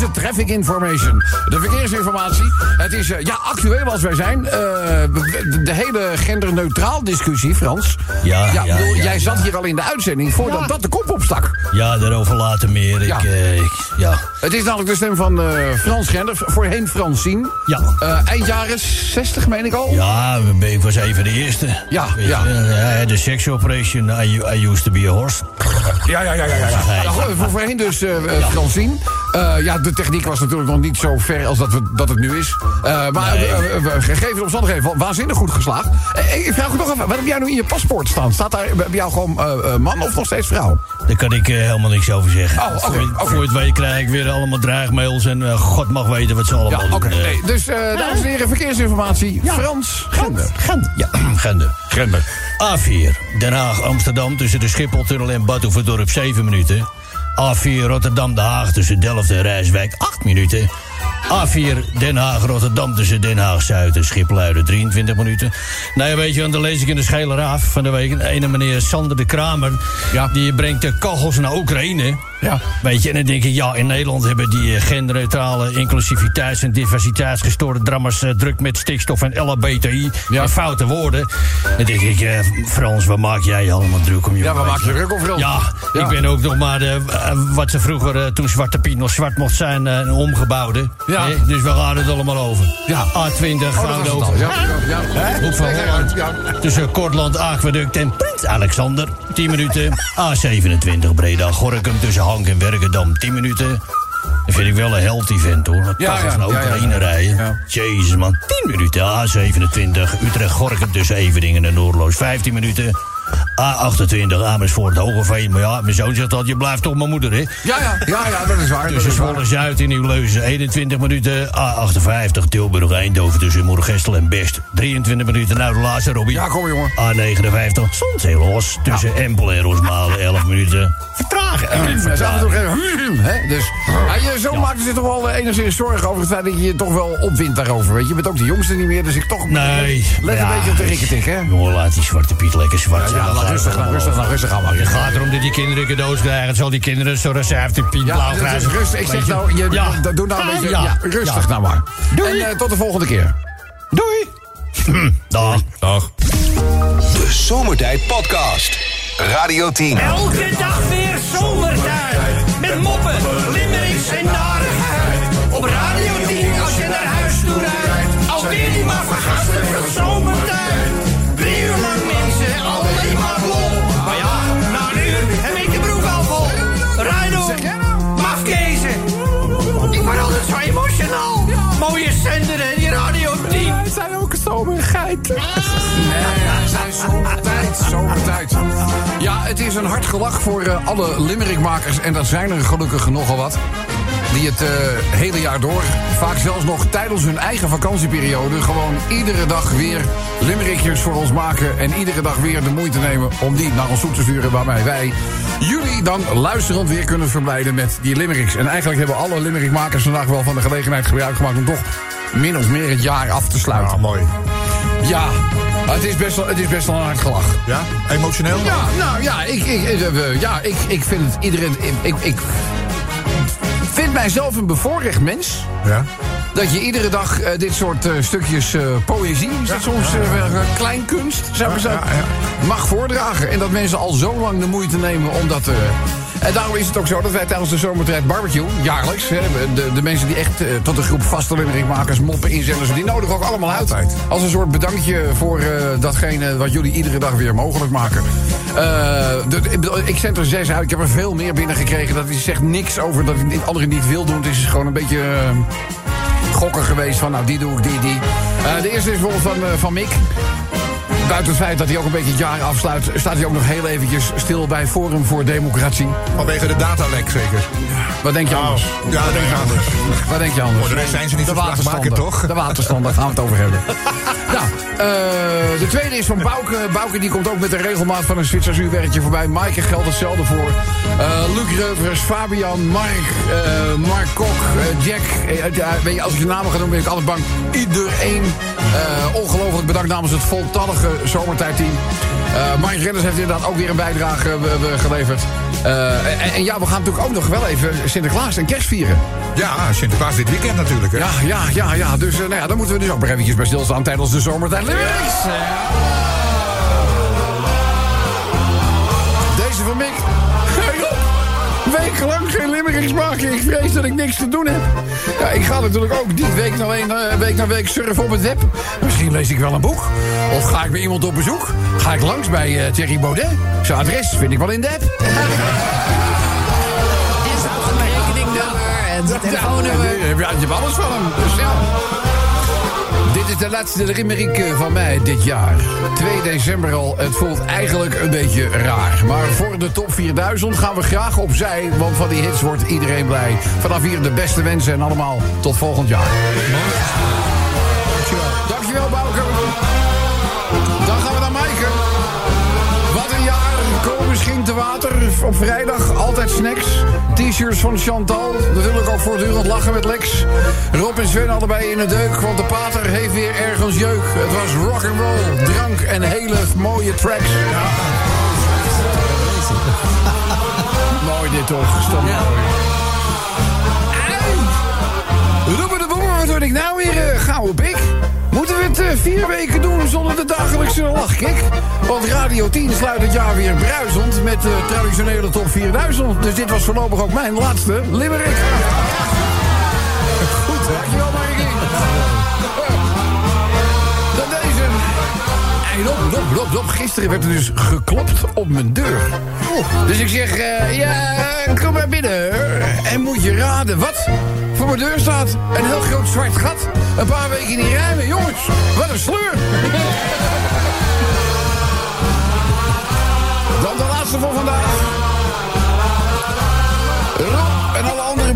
Laatste traffic information. De verkeersinformatie. Het is eh, ja, actueel als wij zijn. Eh, de, de hele genderneutraal discussie, Frans. Ja, ja, bedoel, ja, jij ja. zat hier al in de uitzending voordat dat de kop opstak. Ja, daarover later meer. Ik, Ja. eh, ik, ja. Het is namelijk de stem van eh, Frans Gender, voorheen Francine. Ja. Eh, eind jaren 60, meen ik al. Ja, ik was even de eerste. Ja, ja. je, de sex operation, I, I used to be a horse. Ja, ja, ja, ja. ja. Ja. Nou, voor- voorheen dus eh eh, ja, de techniek was natuurlijk nog niet zo ver als dat, we, dat het nu is. Eh, maar Nee. eh, eh, gegeven omstandigheden, wa- waanzinnig goed geslaagd. Ik vraag me toch af, wat heb jij nu in je paspoort staan? Staat daar bij jou gewoon man of nog steeds vrouw? Daar kan ik helemaal niks over zeggen. Oh, oké, voor, het weet krijg ik weer allemaal dreigmails en god mag weten wat ze allemaal Ja, oké. doen. eh. Nee, dus, dames en heren, verkeersinformatie. Frans Gender. Gent. Ja, Gende. Gender. A4, Den Haag, Amsterdam tussen de Schipholtunnel en Badhoevedorp 7 minuten. A4, Rotterdam, Den Haag tussen Delft en Rijswijk 8 minuten. A4, Den Haag, Rotterdam tussen Den Haag Zuid en Schipluiden 23 minuten. Nou ja, weet je, want dan lees ik in de Schijleraaf van de week... een ene meneer Sander de Kramer, Ja. die brengt de kachels naar Oekraïne. Ja. Weet je, en dan denk ik, ja, in Nederland hebben die eh, genderneutrale inclusiviteits- en diversiteitsgestoorde drammers eh, druk met stikstof en LHBTI Ja. en foute woorden. Dan denk ik, eh, Frans, wat maak jij je allemaal druk om je Ja, waar maak je druk om, Frans? Ja, Ja. ik ben ook nog maar de, wat ze vroeger, toen Zwarte Piet nog zwart mocht zijn, een omgebouwde. Ja. Dus we gaan het allemaal over. Ja. A20, Oh, dat gaan we over. Ja, ja, ja. Hoek van Holland. ja. Tussen Kortland, Aqueduct en Prins Alexander. 10 minuten. A27 Breda, Gorkum tussen Hank en Werkendam. 10 minuten. Dat vind ik wel een healthy vent hoor. Ja, ja, ja, Oekraïne ja. rijden. Ja. Jezus man. 10 minuten. A27 Utrecht, Gorkum tussen Everdingen en Noordloos. 15 minuten. A28 Amersfoort, Hogeveen. Maar ja, mijn zoon zegt al, je blijft toch mijn moeder hè. Ja, ja, ja, ja, dat is waar. Dat Tussen is waar. Zwolle Zuid in Nieuw-Leuzen 21 minuten. A58 Tilburg Eindhoven tussen Moergestel en Best 23 minuten. Nou, de laatste Robbie. Ja, kom jongen. A59 Zonzeelos tussen Empel en Rosmalen 11 minuten. Vertragen. Ja, ze af en toe even, hè? Dus, ja, je zoon maakte zich toch wel eh, enigszins zorgen over het feit dat je je toch wel opwindt daarover. Weet je, je bent ook de jongste niet meer, dus ik toch. Nee. Let Ja. een beetje op de rikketik, hè? Jongen, laat die zwarte Piet lekker zwart zijn. Nou, rustig, nou, rustig, nou, rustig aan. Het gaat erom dat die kinderen cadeaus krijgen. Het zal die kinderen zo Piet Ja, blauw krijgen. rustig. Ik zeg nou, je, Ja. doe nou een beetje. Ja, rustig Ja. nou maar. Doei. En eh, tot de volgende keer. Doei. Dag. Dag. De Zomertijd Podcast. Radio 10. Elke dag weer zomertijd. Met moppen, limmerings en narigheid. Op Radio 10 als je naar huis toe rijdt. Alweer die maar vergasten van Mooie zender en die Radio 10. Het zijn ook zomergeiten. Nee, het zijn zomertijd, zomertijd. Ja, het is een hard gelach voor eh, alle limerickmakers. En dat zijn er gelukkig nogal wat. Die het eh, hele jaar door, vaak zelfs nog tijdens hun eigen vakantieperiode... gewoon iedere dag weer limerickjes voor ons maken... en iedere dag weer de moeite nemen om die naar ons toe te sturen... waarmee wij jullie dan luisterend weer kunnen verblijden met die limericks. En eigenlijk hebben alle limerickmakers vandaag wel van de gelegenheid gebruik gemaakt... om toch min of meer het jaar af te sluiten. Ah, mooi. Ja, het is best wel, het is best wel een hard gelach. Ja? Emotioneel? Ja, nou ja, ik, ik, eh, ja, ik, ik vind het iedereen. Ik, ik vind mijzelf een bevoorrecht mens. Ja. Dat je iedere dag eh, dit soort eh, stukjes eh, poëzie, is dat soms wel, kleinkunst, zou ik zeggen, mag voordragen. En dat mensen al zo lang de moeite nemen om dat. En daarom is het ook zo dat wij tijdens de zomertijd barbecue, jaarlijks, hè, de, de mensen die echt eh, tot de groep vaste limerickmakers, moppen, inzenders, die nodigen ook allemaal uit. Als een soort bedankje voor eh, datgene wat jullie iedere dag weer mogelijk maken. Eh, de- ik zend er zes uit, ik heb er veel meer binnengekregen. Dat is zegt niks over dat ik anderen niet wil doen. Het is gewoon een beetje. gokken geweest van, nou, die doe ik, die, die. De eerste is bijvoorbeeld van, van Mick. Buiten het feit dat hij ook een beetje het jaar afsluit... staat hij ook nog heel eventjes stil bij Forum voor Democratie. Vanwege de datalek zeker. Wat denk je anders? Ja, Wat denk je anders? Wat denk je anders? Voor de rest zijn ze niet de spraakmakend, toch? De waterstander, daar gaan we het over hebben. nou, eh, de tweede is van Bouke. Bouke die komt ook met de regelmaat van een Zwitsers uurwerkje voorbij. Maaike geldt hetzelfde voor. Eh, Luc Reuvers, Fabian, Mark, eh, Mark Kok, Jack. Ja, weet je, als ik je namen ga doen ben ik altijd bang. Iedereen. ongelooflijk bedankt namens het voltallige zomertijdteam. Uh, Mike Redders heeft inderdaad ook weer een bijdrage eh, geleverd. Eh, en, en ja, we gaan natuurlijk ook nog wel even Sinterklaas en kerst vieren. Ja, Sinterklaas dit weekend natuurlijk. Hè? Ja, ja, ja, ja. Dus eh, nou ja, daar moeten we dus ook nog eventjes bij stilstaan tijdens de zomertijd. Limericks! Wekenlang geen limericks maken. Ik vrees dat ik niks te doen heb. Ja, ik ga natuurlijk ook die week na week, na week, na week surfen op het web. Misschien lees ik wel een boek. Of ga ik bij iemand op bezoek. Ga ik langs bij eh, Thierry Baudet. Zijn adres vind ik wel in de app. En zijn rekeningnummer en zijn telefoonnummer. Ja, je hebt alles van hem. Dus ja. Dit is de laatste limerick eh, van mij dit jaar. 2 december al. Het voelt eigenlijk een beetje raar. Maar voor de top 4000 gaan we graag opzij. Want van die hits wordt iedereen blij. Vanaf hier de beste wensen en allemaal tot volgend jaar. Te water op vrijdag. Altijd snacks. T-shirts van Chantal. Natuurlijk ook voortdurend lachen met Lex. Rob en Sven allebei in de deuk. Want de pater heeft weer ergens jeuk. Het was rock and roll, drank en hele mooie tracks. mooi dit toch. Stom. Ei. Roepen de boemer, wat word ik nou weer uh, gauw pik? Moeten we het eh, vier weken doen zonder de dagelijkse lachkick? Want Radio 10 sluit het jaar weer bruisend met de traditionele top 4000. Dus dit was voorlopig ook mijn laatste limerick. Goed? Dankjewel, Rob, Rob, gisteren werd er dus geklopt op mijn deur. Dus ik zeg, eh, ja, kom maar binnen. En moet je raden wat voor mijn deur staat? Een heel groot zwart gat. Een paar weken niet ruimen. Jongens, wat een sleur. Dan de laatste voor vandaag.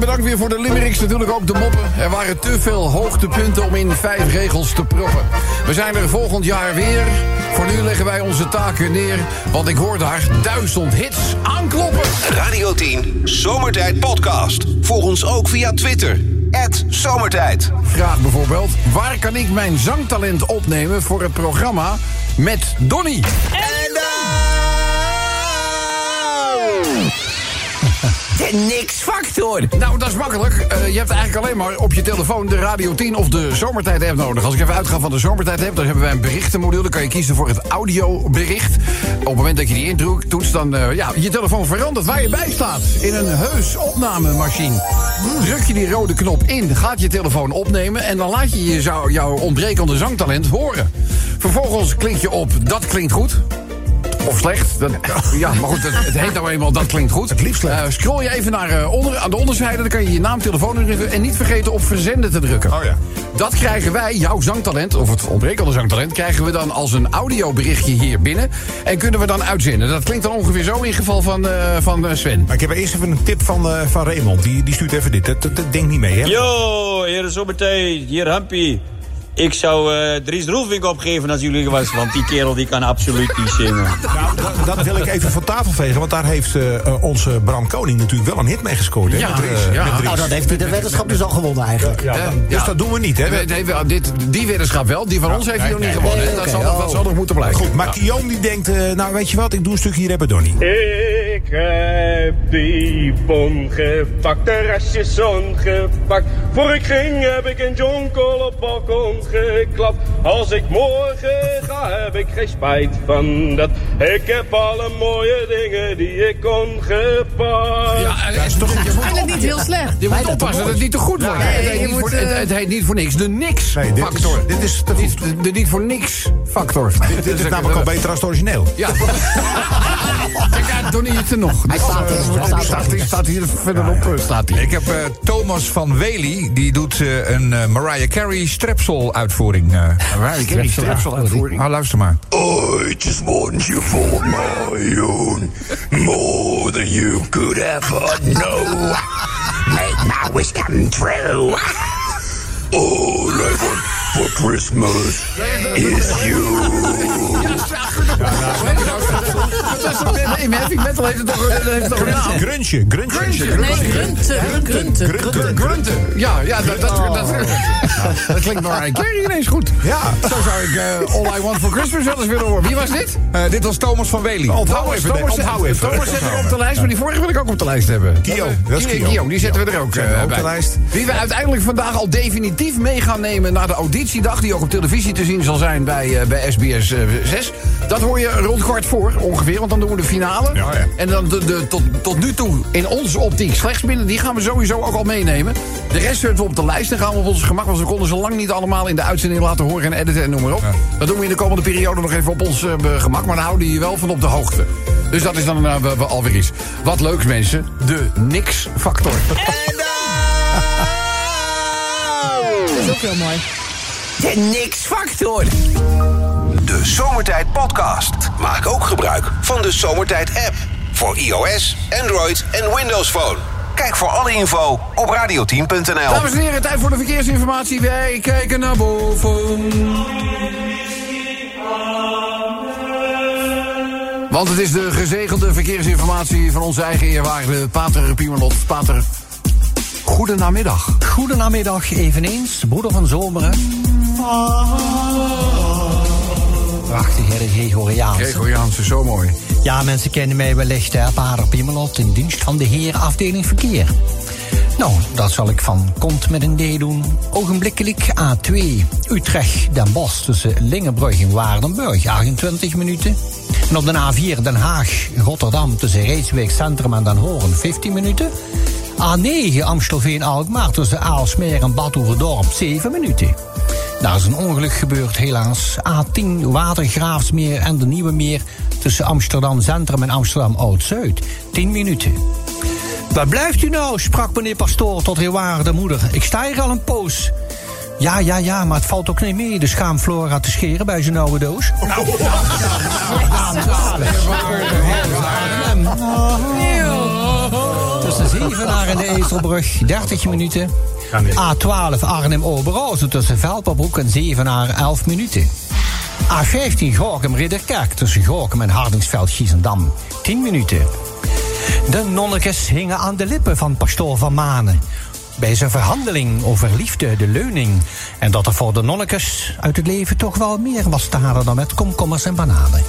Bedankt weer voor de limericks. Natuurlijk ook de moppen. Er waren te veel hoogtepunten om in vijf regels te proppen. We zijn er volgend jaar weer. Voor nu leggen wij onze taken neer. Want ik hoor daar duizend hits aankloppen. Radio 10 Zomertijd Podcast. Volg ons ook via Twitter. Zomertijd. Vraag bijvoorbeeld: waar kan ik mijn zangtalent opnemen voor het programma met Donny? De niks-factor. Nou, dat is makkelijk. Eh, je hebt eigenlijk alleen maar op je telefoon de Radio 10 of de Zomertijd-app nodig. Als ik even uitga van de Zomertijd-app, dan hebben wij een berichtenmodule. Dan kan je kiezen voor het audiobericht. Op het moment dat je die intoetst, dan... eh, ja, je telefoon verandert waar je bij staat. In een heus opnamemachine. Druk je die rode knop in, gaat je telefoon opnemen... en dan laat je, je jouw ontbrekende zangtalent horen. Vervolgens klik je op Dat klinkt goed... Of slecht. Dat, ja, maar goed, het, het heet nou eenmaal, dat klinkt goed. Het liefst slecht. scroll je even naar eh, onder, aan de onderzijde, dan kan je je naam, telefoonnummer en niet vergeten op verzenden te drukken. Oh ja. Dat krijgen wij, jouw zangtalent, of het ontbrekende zangtalent, krijgen we dan als een audioberichtje hier binnen. En kunnen we dan uitzenden. Dat klinkt dan ongeveer zo in geval van, eh, van Sven. Maar ik heb eerst even een tip van, eh, van Raymond. Die, die stuurt even dit. Dat, dat, dat denkt niet mee, hè? Yo, hier is Zomertijd, hier Hampie. Ik zou eh Dries Roelvink opgeven als jullie was, want die kerel die kan absoluut niet zingen. Nou, dat, dat wil ik even van tafel vegen. Want daar heeft eh, eh, onze Bram Koning natuurlijk wel een hit mee gescoord. Hè, Ja, met, Dries, ja. met Dries. Nou, dan heeft hij de weddenschap dus al gewonnen eigenlijk. Ja, dan- dus dat doen we niet, hè? Nee, nee, wel, dit, die weddenschap wel, die van ons heeft hij nog niet gewonnen. nee, dat, zal, nog- dat zal nog moeten blijven. Goed, maar Kion die denkt, eh, nou weet je wat, ik doe een stukje hier Donnie. Heb die bon gepakt, de restjes ongepakt. Voor ik ging heb ik een jonkel op balkon geklapt. Als ik morgen ga heb ik geen spijt van dat. Ik heb alle mooie dingen die ik kon gepakt. Ja, en- is toch Eigenlijk niet heel slecht. Je moet oppassen dat het niet te goed wordt. Nee, het, heet voor, eh, het, het heet niet voor niks de Nee, dit niks-factor. is- dit is te goed. de niet voor niks-factor. Dit is namelijk al beter als het origineel. Ja. Kijk uit, Donnie nog. Hij staat er, hij staat er. staat, hier- staat hier verderop. eh, Staat hij. Ik heb eh, Thomas van Wely, die doet eh, een eh, Mariah Carey strepsel-uitvoering. eh. Mariah Carey strepsel-uitvoering. Ah, luister maar. I just want you for my own, more than you could ever know. Make my wish come true. All I want for Christmas is you. Dat is toch net- In heavy metal heeft het toch, een naam? Grunge. Nee, grunten, grunten. Grunten. Ja, ja, dat, dat, dat, dat klinkt Mariah Carey ineens goed. Ja. Zo zou ik eh, All I Want For Christmas wel eens willen horen. Wie was dit? Eh, dit was Thomas van Wely. Onthoud even, onthoud even. Thomas zetten we op de lijst, maar die vorige wil ik ook op de lijst hebben. Kio, dat is Kio. Die zetten we er ook eh, op de bij. lijst. Wie we uiteindelijk vandaag al definitief mee gaan nemen naar de die ook op televisie te zien zal zijn bij, eh, bij SBS eh, 6. Dat hoor je rond kwart voor ongeveer, want dan doen we de finale. Ja, ja. En dan de, de, tot, tot nu toe in onze optiek slechts binnen... die gaan we sowieso ook al meenemen. De rest zetten we op de lijst en gaan we op ons gemak... want we konden ze lang niet allemaal in de uitzending laten horen en editen en noem maar op. Dat doen we in de komende periode nog even op ons eh, gemak... maar dan houden je wel van op de hoogte. Dus dat is dan eh, wel alweer iets. Wat leuks, mensen. De niks-factor. Dat is ook heel mooi. De niks factor. De Zomertijd Podcast. Maak ook gebruik van de Zomertijd app. Voor iOS, Android en Windows Phone. Kijk voor alle info op radioteam.nl. Dames en heren, tijd voor de verkeersinformatie. Wij kijken naar boven. Want het is de gezegelde verkeersinformatie van onze eigen eerwaarde Pater Piemerlot. Pater, goedenamiddag. Goedenamiddag eveneens, broeder van Zomeren. Prachtig, hè, de Gregoriaanse. Gregoriaanse, zo mooi. Ja, mensen kennen mij wellicht, hè, Pater Piemelot, in dienst van de heer afdeling verkeer. Nou, dat zal ik van kont met een D doen. Ogenblikkelijk A2, Utrecht, Den Bosch tussen Lingenbrug en Waardenburg, 28 minuten. En op de A4 Den Haag, Rotterdam tussen Reeswijk Centrum en Den Hoorn, 15 minuten. A9 Amstelveen-Alkmaar tussen Aalsmeer en Bad Oeverdorp, 7 minuten. Daar is een ongeluk gebeurd, helaas. A10 Watergraafsmeer en de Nieuwe Meer tussen Amsterdam Centrum en Amsterdam Oud-Zuid. 10 minuten. Waar blijft u nou? sprak meneer Pastoor tot de moeder. Ik sta hier al een poos. Ja, ja, ja, maar het valt ook niet mee de schaamflora te scheren bij zijn oude doos. Nou, Tussen Zevenaar en de Ezelbrug, 30 minuten. A12 Arnhem-Oberhausen tussen Velperbroek en Zevenaar, 11 minuten. A15 Gorkum-Ridderkerk tussen Gorkum en Hardingsveld-Giezendam, 10 minuten. De nonnekes hingen aan de lippen van pastoor Van Manen. Bij zijn verhandeling over liefde, de leuning. En dat er voor de nonnekes uit het leven toch wel meer was te halen dan met komkommers en bananen.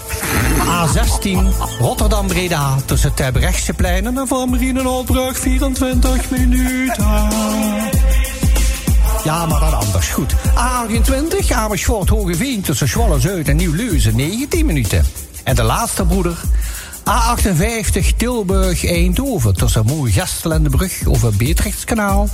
A16 Rotterdam-Breda tussen Terbrechtseplein en Van Marienenholbrug 24 minuten. Ja, maar dan anders. Goed. A28 Amersfoort Hogeveen tussen Zwolle-Zuid en Nieuw-Leuzen 19 minuten. En de laatste broeder A58 Tilburg-Eindhoven tussen Moergestel en de brug over Beatrixkanaal.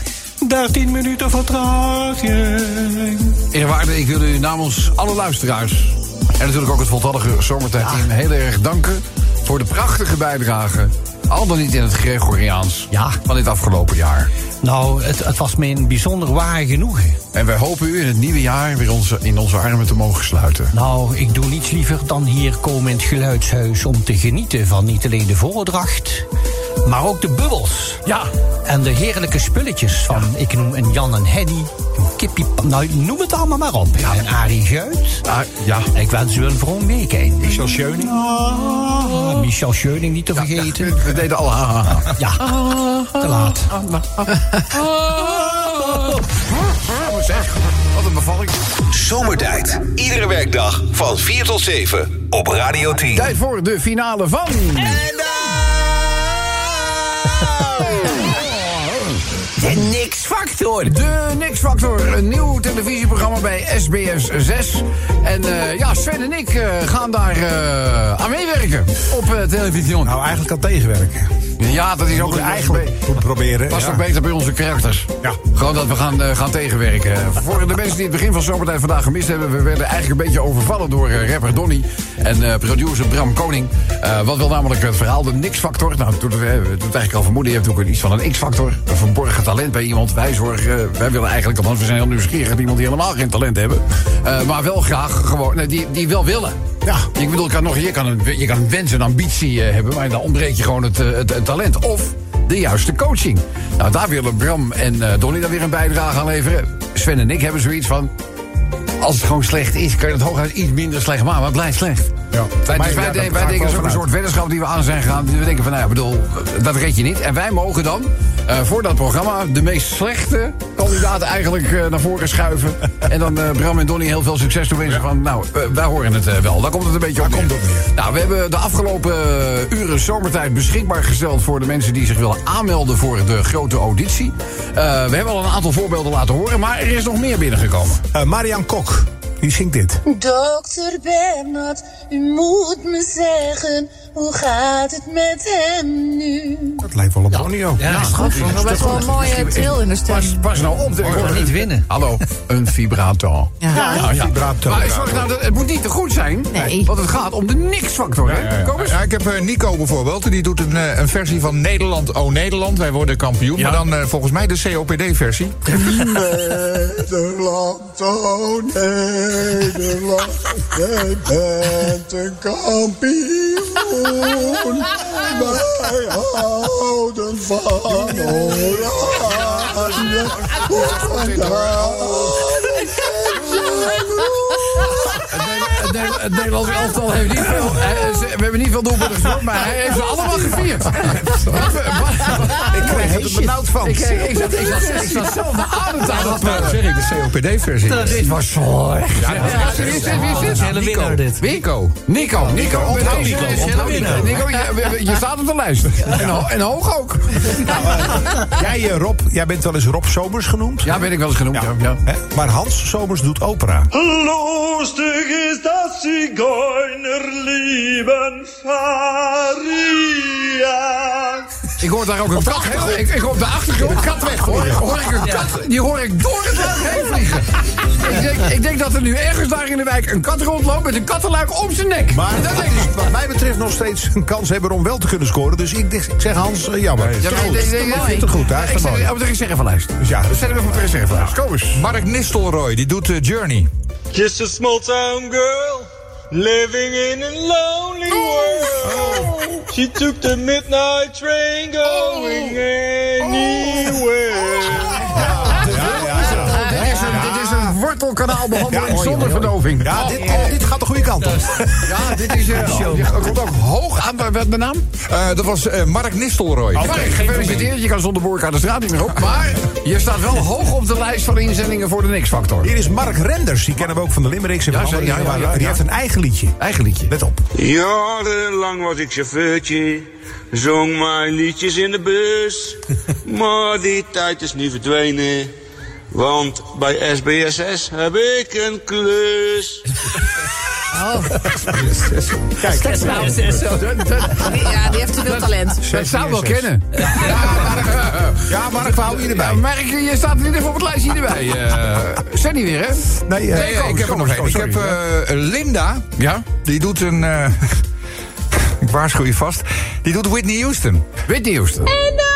13 minuten vertraging. Eerwaarde, ik wil u namens alle luisteraars... en natuurlijk ook het voltallige zomertijdteam heel erg danken... voor de prachtige bijdrage, al dan niet in het Gregoriaans... Ja. van dit afgelopen jaar. Nou, het, het was me een bijzonder waar genoegen. En wij hopen u in het nieuwe jaar weer onze, in onze armen te mogen sluiten. Nou, ik doe niets liever dan hier komen in het geluidshuis om te genieten van niet alleen de voordracht, maar ook de bubbels. Ja. En de heerlijke spulletjes van, ik noem een Jan en Henny, een kippie, nou noem het allemaal maar op. En Arie Guit. Ah, ja. Ik wens u een vroom weekend. Michel Scheuning. Ah, Michel Scheuning niet te vergeten. We deden al ha, ha, ha. Ja, te laat. Oh, zeg, wat een bevalling. Zomertijd. Iedere werkdag van 4 tot 7 op Radio 10. Tijd voor de finale van... factor. De Nix Factor, een nieuw televisieprogramma bij SBS 6. En eh, ja, Sven en ik eh, gaan daar eh, aan meewerken op televisie. Nou, eigenlijk al tegenwerken. Ja, dat is ook een eigenlijk goed proberen. Past ja. ook beter bij onze karakters. Ja. Gewoon dat we gaan, gaan tegenwerken. Voor de mensen die het begin van Zomertijd vandaag gemist hebben... we werden eigenlijk een beetje overvallen door rapper Donny... en producer Bram Koning. Wat wil namelijk het verhaal, de Nix-factor. Nou, het doet, het, eigenlijk al vermoeden. Je hebt ook iets van een X-factor. Een verborgen talent bij iemand. Wij zorgen, wij willen eigenlijk... althans, we zijn heel nieuwsgierig... iemand die helemaal geen talent hebben. Eh, maar wel graag gewoon... nee, die, die wel willen. Ja. Ik bedoel, kan nog, je, kan een, je kan een wens en ambitie eh, hebben... maar dan ontbreekt je gewoon het, eh, het, het talent. Of de juiste coaching. Nou, daar willen Bram en eh, Donny dan weer een bijdrage aan leveren. Sven en ik hebben zoiets van... als het gewoon slecht is, kan je het hooguit iets minder slecht maken. Maar het blijft slecht. Ja. Wij, Maar dus wij, ja, denken- daar wij denken zo'n soort weddenschap die we aan zijn gegaan. We denken van, nou ja, bedoel, dat red je niet. En wij mogen dan eh, voor dat programma de meest slechte kandidaat eigenlijk eh, naar voren schuiven. En dan eh, Bram en Donny heel veel succes toewensen van, nou, eh, wij horen het wel. Daar komt het een beetje op neer. Nou, we hebben de afgelopen uren zomertijd beschikbaar gesteld voor de mensen die zich willen aanmelden voor de grote auditie. Eh, we hebben al een aantal voorbeelden laten horen, maar er is nog meer binnengekomen. Eh, Marian Kok, die zingt dit. Dokter Bernard, u moet me zeggen, hoe gaat het met hem nu? Dat lijkt wel op Bonio. Ja, dat is wel een mooie tril in de stem. Pas, pas nou op. Ik hoor niet winnen. Hallo, een vibrato. Ja. vibrato. Maar zorg nou, dat, het moet niet te goed zijn. Nee. Want het gaat om de niks-factor. hè? Kom eens. Ja, ik heb eh, Nico bijvoorbeeld. Die doet een, eh, een versie van Nederland, oh Nederland. Wij worden kampioen. Ja. Maar dan eh, volgens mij de COPD-versie. Nederland, oh Nederland, jij bent een kampioen. Wij houden van oranje. Het, Ne- het Nederlands elftal heeft niet veel... eh, we hebben niet veel doelpunten gescoord, maar hij heeft ze allemaal gevierd. Ik krijg er benauwd van. Ik, zat, ik, zat, ik zat zelf de adem te halen. Dat zeg ik, de COPD-versie. Dit was slecht. Ja, wie is dit? Wie is dit? Hele winnaar dit. Nico. Nico. Nico. Nico. Nico, Nico, je, je staat op de lijst. En, ho- en hoog ook. Jij, eh, Rob, jij bent wel eens Rob Somers genoemd. Ja, ben ik wel eens genoemd. Ja. Ja. Hè? Maar Hans Somers doet opera. Lustig ist das Zigeunerleben, Faria. Ik hoor daar ook een kat. Ik, ik hoor op de achtergrond een kat weg. Hoor, hoor ik een kat, die hoor ik door het land heen vliegen. Ik denk, ik denk dat er nu ergens daar in de wijk een kat rondloopt met een kattenluik om zijn nek. Maar dat denk ik. wat mij betreft nog steeds een kans hebben om wel te kunnen scoren. Dus ik, ik zeg Hans, eh, jammer. Ja, maar ik- ik- ik- Ik vind het goed, hè? Ik zet hem op de reservelijst. Dus ja, Zet hem op de reservelijst. Kom eens. Mark Nistelrooy, die doet eh, Journey. Just a small town girl living in a lonely world. Oh. She took the midnight train oh. going anywhere. Is een wortelkanaalbehandeling Ja, zonder verdoving. Ja, dit, oh, dit gaat de goede kant op. Ja, dit is... oh, je komt ook hoog aan de, de naam. Eh, dat was eh, Mark Nistelrooy. Mark, gefeliciteerd. Je kan zonder boorka de straat niet meer op. Maar je staat wel hoog op de lijst van inzendingen voor de X-Factor. Hier is Mark Renders. Die kennen we ook van de Limericks. en Ja, van zeker. andere Ja, dingen, ja, maar ja, Die heeft een eigen liedje. Eigen liedje. Let op. Jarenlang was ik chauffeurtje, zong mijn liedjes in de bus. Maar die tijd is nu verdwenen, want bij SBSS heb ik een klus. Kijk, Ja, die heeft te veel talent. Dat zou wel kennen. Ja, Mark, we houden je erbij. Ja, Mark, je staat in ieder geval op het lijstje erbij. eh Zijn niet weer, hè? Nee, eh, Nee, ik heb er nog één. Ik heb eh, Linda. Ja? Die doet een... eh, ik waarschuw je vast. Die doet Whitney Houston. Whitney Houston. Ja.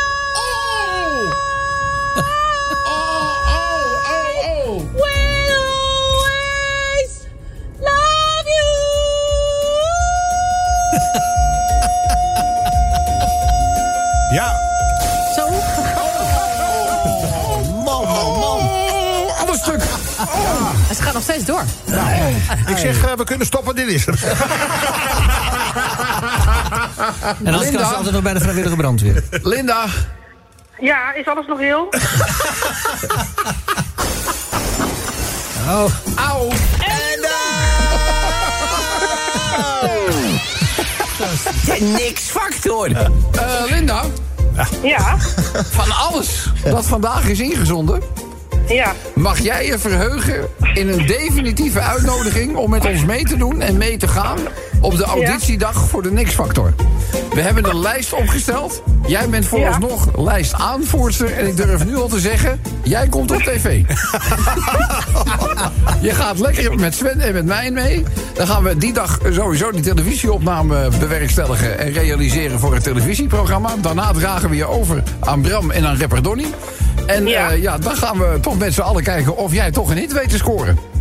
Ik zeg, eh, we kunnen stoppen. Dit is er. En anders kan ze altijd nog bij de vrijwillige brandweer. Linda. Ja, is alles nog heel? Oh. Auw. Niks factor. Eh, Linda. Ja, Van alles wat vandaag is ingezonden... ja. mag jij je verheugen in een definitieve uitnodiging... om met ons mee te doen en mee te gaan... op de auditiedag voor de Nix-factor. We hebben een lijst opgesteld. Jij bent vooralsnog lijstaanvoerster. En ik durf nu al te zeggen, jij komt op tv. je gaat lekker met Sven en met mij mee. Dan gaan we die dag sowieso die televisieopname bewerkstelligen... en realiseren voor het televisieprogramma. Daarna dragen we je over aan Bram en aan rapper. En ja. ja, dan gaan we toch met z'n allen kijken of jij toch een hit weet te scoren.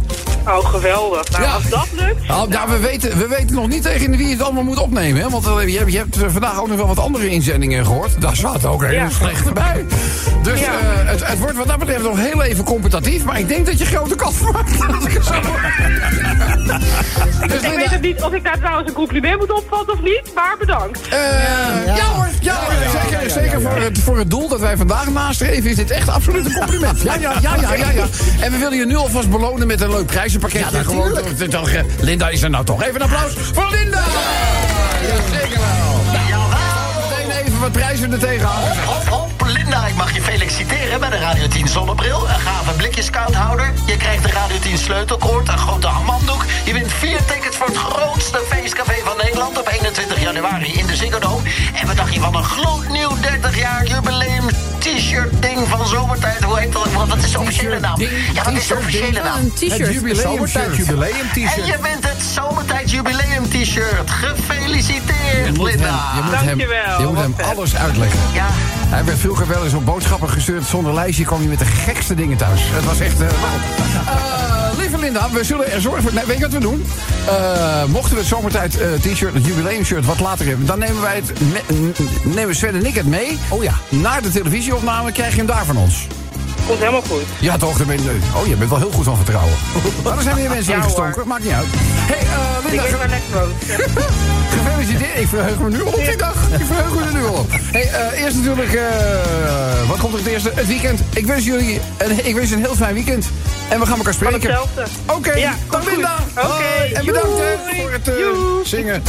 Oh, geweldig. Nou, Ja. als dat lukt... Nou, ja, we, weten, we weten nog niet tegen wie het allemaal moet opnemen. Hè? Want eh, je, hebt- je hebt vandaag ook nog wel wat andere inzendingen gehoord. Daar zaten ook heel Ja. slecht bij. Dus Ja. eh, het, het wordt wat dat betreft nog heel even competitief. Maar ik denk dat je grote kans maakt. Als ik het zo- niet of ik daar trouwens een compliment moet opvatten of niet, maar bedankt. Eh, ja. hoor, ja, zeker, zeker voor, het, voor het doel dat wij vandaag nastreven is dit echt absoluut een compliment. Ja, ja, ja, ja, ja, ja. En we willen je nu alvast belonen met een leuk prijzenpakketje. Ja, Gewoon, toch, Linda is er nou toch. Even een applaus voor Linda! Ja, zeker wel. Meteen even wat prijzen er tegenaan. Hop, hop, Linda, ik mag je feliciteren bij de Radio 10 zonnebril. Een gave blikjeskouthouder. Je krijgt de Radio 10 sleutelkoord, een grote amanddoek. Je wint vier tickets voor het grootste feestcafé van Nederland... op 21 januari in de Ziggo Dome. En wat dacht je van een gloednieuw 30 jaar jubileum t-shirt ding van Zomertijd? Hoe heet dat? Want dat is de officiële naam. Ja, wat is de officiële naam? Een t-shirt. Het jubileum Zomertijd shirt. jubileum t-shirt. En je bent het Zomertijd jubileum t-shirt. Gefeliciteerd, Linda. Je moet hem, je moet hem alles uitleggen. Ja. Hij werd vroeger wel eens op boodschappen gestuurd zonder lijstje. kwam je met de gekste dingen thuis. Het was echt... eh, eh, lieve Linda, we zullen er zorgen voor... Nee, weet je wat we doen? Eh, mochten we het zomertijd eh, t-shirt, het jubileumshirt wat later hebben... dan nemen wij het... nemen Sven en ik het mee. Oh ja. Naar de televisieopname krijg je hem daar van ons. Komt helemaal goed. Ja, toch? Dan ben je, oh, je bent wel heel goed van vertrouwen. Maar er zijn weer mensen Ja, ingestonken. Maakt niet uit. hey, woont. Gefeliciteerd. Ik verheug me nu op die dag. Ik verheug me er nu op. Hey, eh, eerst natuurlijk, eh, wat komt er het eerste? Het weekend. Ik wens jullie een, ik wens een heel fijn weekend. En we gaan elkaar spreken. hetzelfde. Oké, Ja, dag goed. Linda. Oké. En bedankt hè, voor het eh, zingen.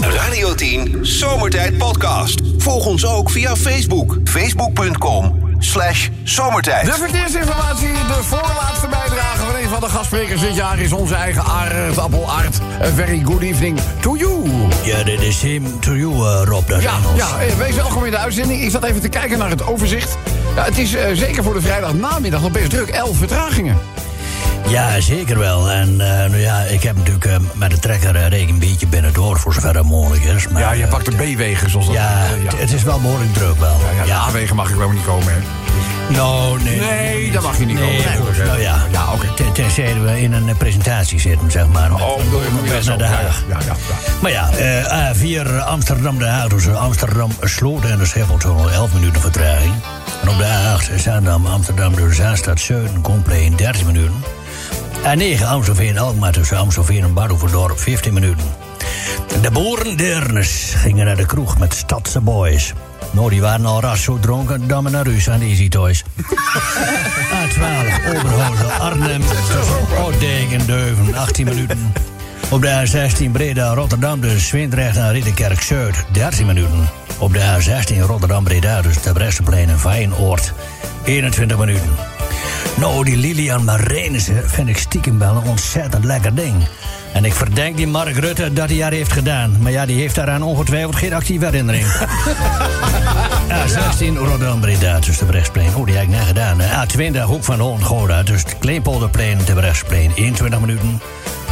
Radio 10 Zomertijd Podcast. Volg ons ook via Facebook. Facebook.com slash zomertijd. De verkeersinformatie, de voorlaatste bijdrage van een van de gastsprekers dit jaar is onze eigen Aard Appel Aard. A very good evening to you. Ja, dit is him to you, eh, Rob. Dat Ja, Engels. ja, eh, wees welkom in de uitzending. Ik zat even te kijken naar het overzicht. Ja, het is eh, zeker voor de vrijdagnamiddag nog best druk. Elf vertragingen. Ja, zeker wel. En eh, nou ja, ik heb natuurlijk eh, met de trekker uh, reken een beetje binnen door voor zover het mogelijk is. Maar, Ja, je pakt de B-wegen zoals dat Ja, eh, het- het is wel behoorlijk druk wel. Ja, de A-wegen mag ik wel niet komen, hè? Nou, nee. Nee, daar mag je niet Nee, komen. goed, nou ja. Ja. Ten- Tenzij we in een eh, presentatie zitten, zeg maar. Oh, bedoel je, dat naar de Ja, Haag. ja, ja, ja. Maar ja, eh, A4 Amsterdam-De Haag tussen Amsterdam Sloten en de Schipholtunnel 11 minuten vertraging. En op de A8 Zaandam Amsterdam door Zaanstad Zuiden compleet 13 minuten. A9 Amstelveen Alkmaar tussen Amstelveen en Badhoevedorp 15 minuten. De boeren Deernes gingen naar de kroeg met Stadse boys. Nou, die waren al ras zo dronken dat we naar huis aan de Easy Toys. A12 Oberhausen Arnhem tussen Oudijk en Deuven 18 minuten. Op de A16 Breda Rotterdam dus Zwindrecht en Ridderkerk Zuid 13 minuten. Op de A16 Rotterdam Breda dus de Bresseplein en Feyenoord 21 minuten. Nou, die Lilian Marijnissen vind ik stiekem wel een ontzettend lekker ding. En ik verdenk die Mark Rutte dat hij haar heeft gedaan. Maar ja, die heeft daaraan ongetwijfeld geen actieve herinnering. A16 Rotterdam Breda tussen de Brechtseplein. Oh, die heb ik net gedaan. hè. A20 Hoek van Holland Gouda tussen het Kleinpolderplein en de Brechtseplein 21 minuten.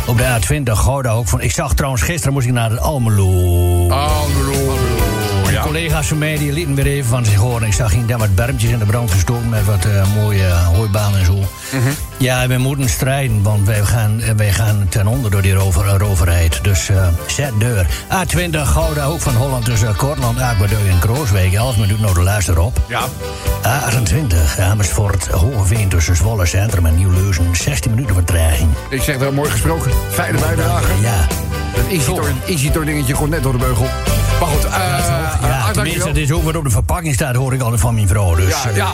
Op de A20 Gouda Hoek van... Ik zag trouwens, gisteren moest ik naar het Almelo. Almelo. Collega's van mij die lieten weer even van zich horen. Ik zag hier daar wat bermpjes in de brand gestoken met wat eh, mooie hooibanen en zo. Ja, we moeten strijden, want wij gaan, eh, wij gaan ten onder door die rover, eh, roverheid. Dus zet deur. A20 Gouda, Hoek van Holland tussen Kortland, Aquadeuk en Krooswijk. 11 minuten naar de luister op. Ja. A28 Amersfoort, Hogeveen tussen Zwolle Centrum en Nieuw-Leuzen. 16 minuten vertraging. Ik zeg dat mooi gesproken. Fijne bijdrage. Ja. Dat Easy-Tor dingetje komt net door de beugel. Maar goed, eh Ja, Art, tenminste, dankjewel. het is ook wat op de verpakking staat, hoor ik altijd van mijn vrouw. Dus, Ja, eh, ja,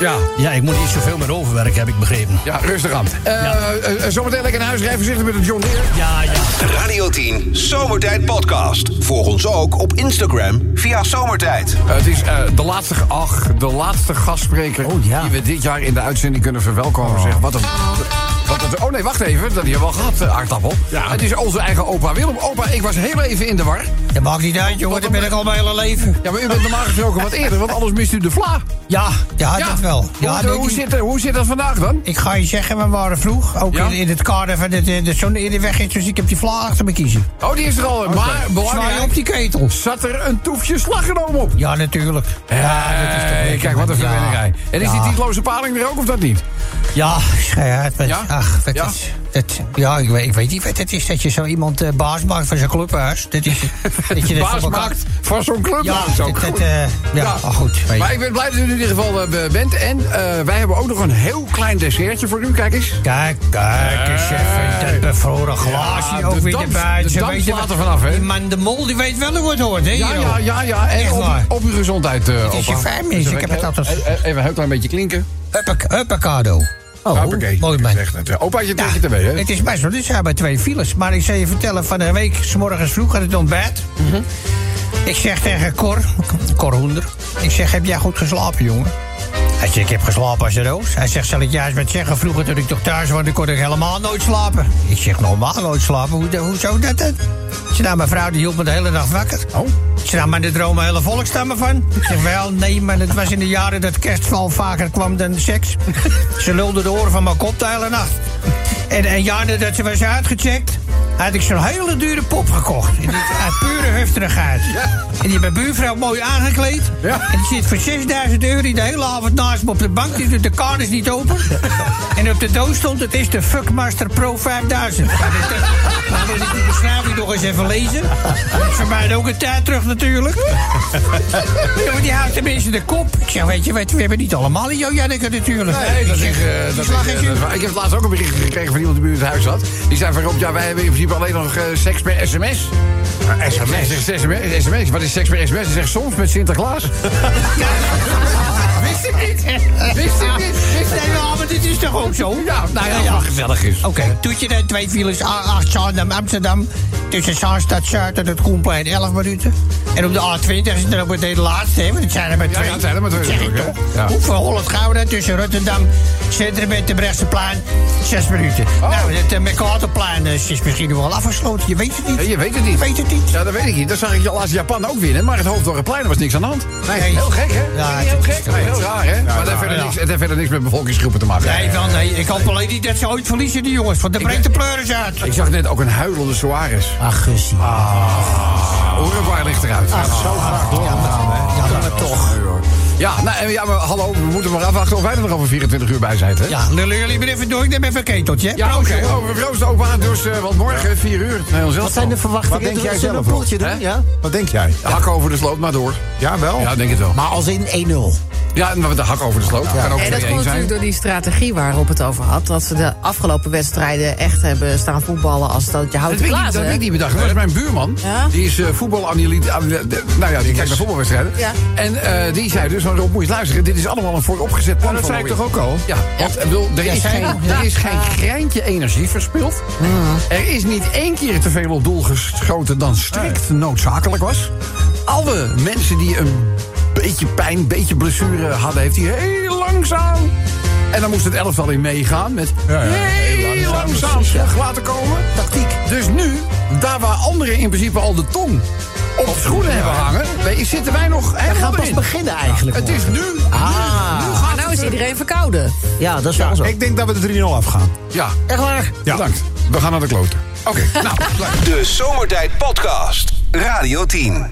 ja. Ja, ik moet niet zoveel meer overwerken, heb ik begrepen. Ja, rustig aan. Eh, eh, eh, zometeen lekker naar huis rijden, voorzichtig met een John Deere. Ja, ja. Radio 10 Zomertijd Podcast. Volg ons ook op Instagram via Zomertijd. Eh, het is eh, de, laatste, ach, de laatste gastspreker die we dit jaar in de uitzending kunnen verwelkomen. Zeg, wat een, oh nee, wacht even. Dat hebben we al gehad, eh, aardappel. Het is onze eigen opa Willem. Opa, ik was heel even in de war. Dat maakt niet uit, jongen. Dat ben ik al mijn hele leven. Ja, maar u bent normaal gesproken wat eerder, want anders mist u de vla. Ja, ja, dat wel. Ja, hoe, dat- hoe, zit, hoe zit dat vandaag dan? Ik ga je zeggen, we waren vroeg. Ook Ja? in, in het kader van dat de, de zon eerder weg is. Dus ik heb die vla achter me kiezen. Oh, die is er al. Maar Zwaai belangrijk, op die ketel. zat er een toefje slagroom op? Ja, natuurlijk. Ja, lekker. kijk, wat een Ja. verwennerij. En is die titloze paling er ook of dat niet? Ja, schijt. Ja? Ja? is... dat, ja, ik weet, ik weet niet wat het is dat je zo iemand eh, baas maakt van zijn clubhuis. Dat is, dat je Baas maakt van zo'n club. Ja, Dat dat, eh, ja, maar goed. weet je. Maar ik ben blij dat u in ieder geval eh, bent. En wij hebben ook nog een heel klein dessertje voor u. Kijk eens. Kijk, kijk eens even. Dat bevroren glaasje Ja, ook de weer damp- erbij. de damp slaat er vanaf, hè? Man de mol die weet wel hoe het hoort, hè? Ja, ja, ja, ja. En Echt op, waar. op uw gezondheid, eh Het is je fijn. Ik heb het altijd- Even even een heel klein beetje klinken. Huppa- Huppakado. Oh, mooi man. Trek je erbij, hè? Het is best wel, dit zijn bij twee files. Maar ik zal je vertellen, van de week, s morgens vroeg had het ontbijt. Mhm. Ik zeg tegen Cor, Cor Hoender. Ik zeg, heb jij goed geslapen, jongen? Hij zegt, ik heb geslapen als een roos. Hij zegt, zal ik juist wat zeggen? Vroeger toen ik toch thuis was, dan kon ik helemaal nooit slapen. Ik zeg, normaal nooit slapen? Hoe, hoe zou dat dan? Zeg, nou, mijn vrouw die hield me de hele dag wakker. Oh. Zeg, nou, maar de dromen hele volkstammen van. Ik zeg, wel, nee, maar het was in de jaren dat kerstval vaker kwam dan seks. Ze lulde de oren van mijn kop de hele nacht. En jaar nadat ze was uitgecheckt, had ik zo'n hele dure pop gekocht. En die, uit pure hufterigheid. En die bij buurvrouw mooi aangekleed. En die zit voor 6000 euro die de hele avond naast me op de bank. Die doet de kaart is niet open. En op de doos stond, het is de Fuckmaster Pro 5000. Nou, dit- Nou wil ik die beschrijving nog eens even lezen. Dat is voor mij ook een tijd terug natuurlijk. Ja, maar die houdt tenminste de kop. Ik zeg, weet je we hebben niet allemaal een Janneke natuurlijk. Nee, dat Ik is, die dat slag is, eh, dat is. Ik heb laatst ook een bericht gekregen van iemand die bij het huis zat. Die zei van Rob, ja, wij hebben in principe alleen nog eh, seks per sms. SMS. Zegt sms. sms. Wat is seks per sms? Hij zegt soms met Sinterklaas. Wist ik niet. Wist ik niet. Wist ik Nee, ja, maar dit is toch ook zo? Ja, nou ja, als het maar gezellig is. Oké, doet je dan twee files, A- acht Zaandam, Amsterdam. Tussen Zaanstad Zuid en het Koenplein 11 minuten. En op de A20 is het dan ook meteen de laatste, hè? Want het zijn er maar Ja, twee. ja, het zijn er maar twee Zeg ik toch? Ja. Hoeveel Holland Gouda tussen Rotterdam Centrum en de Brechtseplein? 6 minuten. Oh. Nou, het uh, McCarterplein eh, is misschien nog wel afgesloten. Je weet het niet. Ja, je weet het niet. Je weet het niet. Ja, dat weet ik niet. Dat zag ik laatst Japan ook winnen. Maar het Hoofddorpplein was niks aan de hand. Nee, Nee. heel gek, hè? Ja, heel gek. heel hè? maar het heeft, verder ja. niks, het heeft verder niks met bevolkingsgroepen te maken. Nee, wel nee. Ik hoop alleen niet dat ze ooit verliezen, die jongens. Want dan breekt de pleuris uit. Ik zag net ook een huilende Suarez. Ach, gussie. Uruguay ligt eruit. Ach, zo graag doorgegaan, hè. Ja, maar toch. Ja, nou, en ja, maar hallo, we moeten maar afwachten of wij er nog over 24 uur bij zijn, hè? Ja, lullen jullie maar even door. Ik neem even een keteltje. Ja, oké. hè. Oh, we roosten ook waar, dus, eh, want morgen 4 uur. Nee, ons Wat zijn de verwachtingen? Wat denk jij zelf, een poeltje doen? Ja? Wat denk jij? Hak over de sloot, maar door. Ja, wel? Ja, denk het wel. Maar als in 1-0. Ja, maar de hak over de sloot. Kan ook En dat 2-1 komt natuurlijk door die strategie waar Rob het over had. Dat ze de afgelopen wedstrijden echt hebben staan voetballen als dat je houdt Dat dat weet ik niet bedacht. Dat is mijn buurman. Ja? Die is eh voetbalanalyst. Nou ja, die kijkt naar voetbalwedstrijden. Ja. En eh, die zei dus, Rob, moet je luisteren. Dit is allemaal een vooropgezet plan. dat van zei ik toch ook al? Ja, want ik bedoel, er, is geen, er is geen greintje energie verspild. Er is niet één keer te veel op doel geschoten dan strikt noodzakelijk was. Alle mensen die een beetje pijn, een beetje blessure hadden... heeft hij heel langzaam... En dan moest het elftal in meegaan met Ja, ja, heel, langzaam, laten komen. Tactiek. Dus nu, daar waar anderen in principe al de tong op de schoenen hebben hangen... wij- zitten wij nog We helemaal gaan pas beginnen eigenlijk. Het is nu. Ah. Maar nou is iedereen verkouden. Ja, dat is Ja, wel zo. ik denk dat we de 3-0 afgaan. Ja, Echt waar? Ja. bedankt. We gaan naar de kloten. Oké, nou. De Zomertijd Podcast. Radio 10.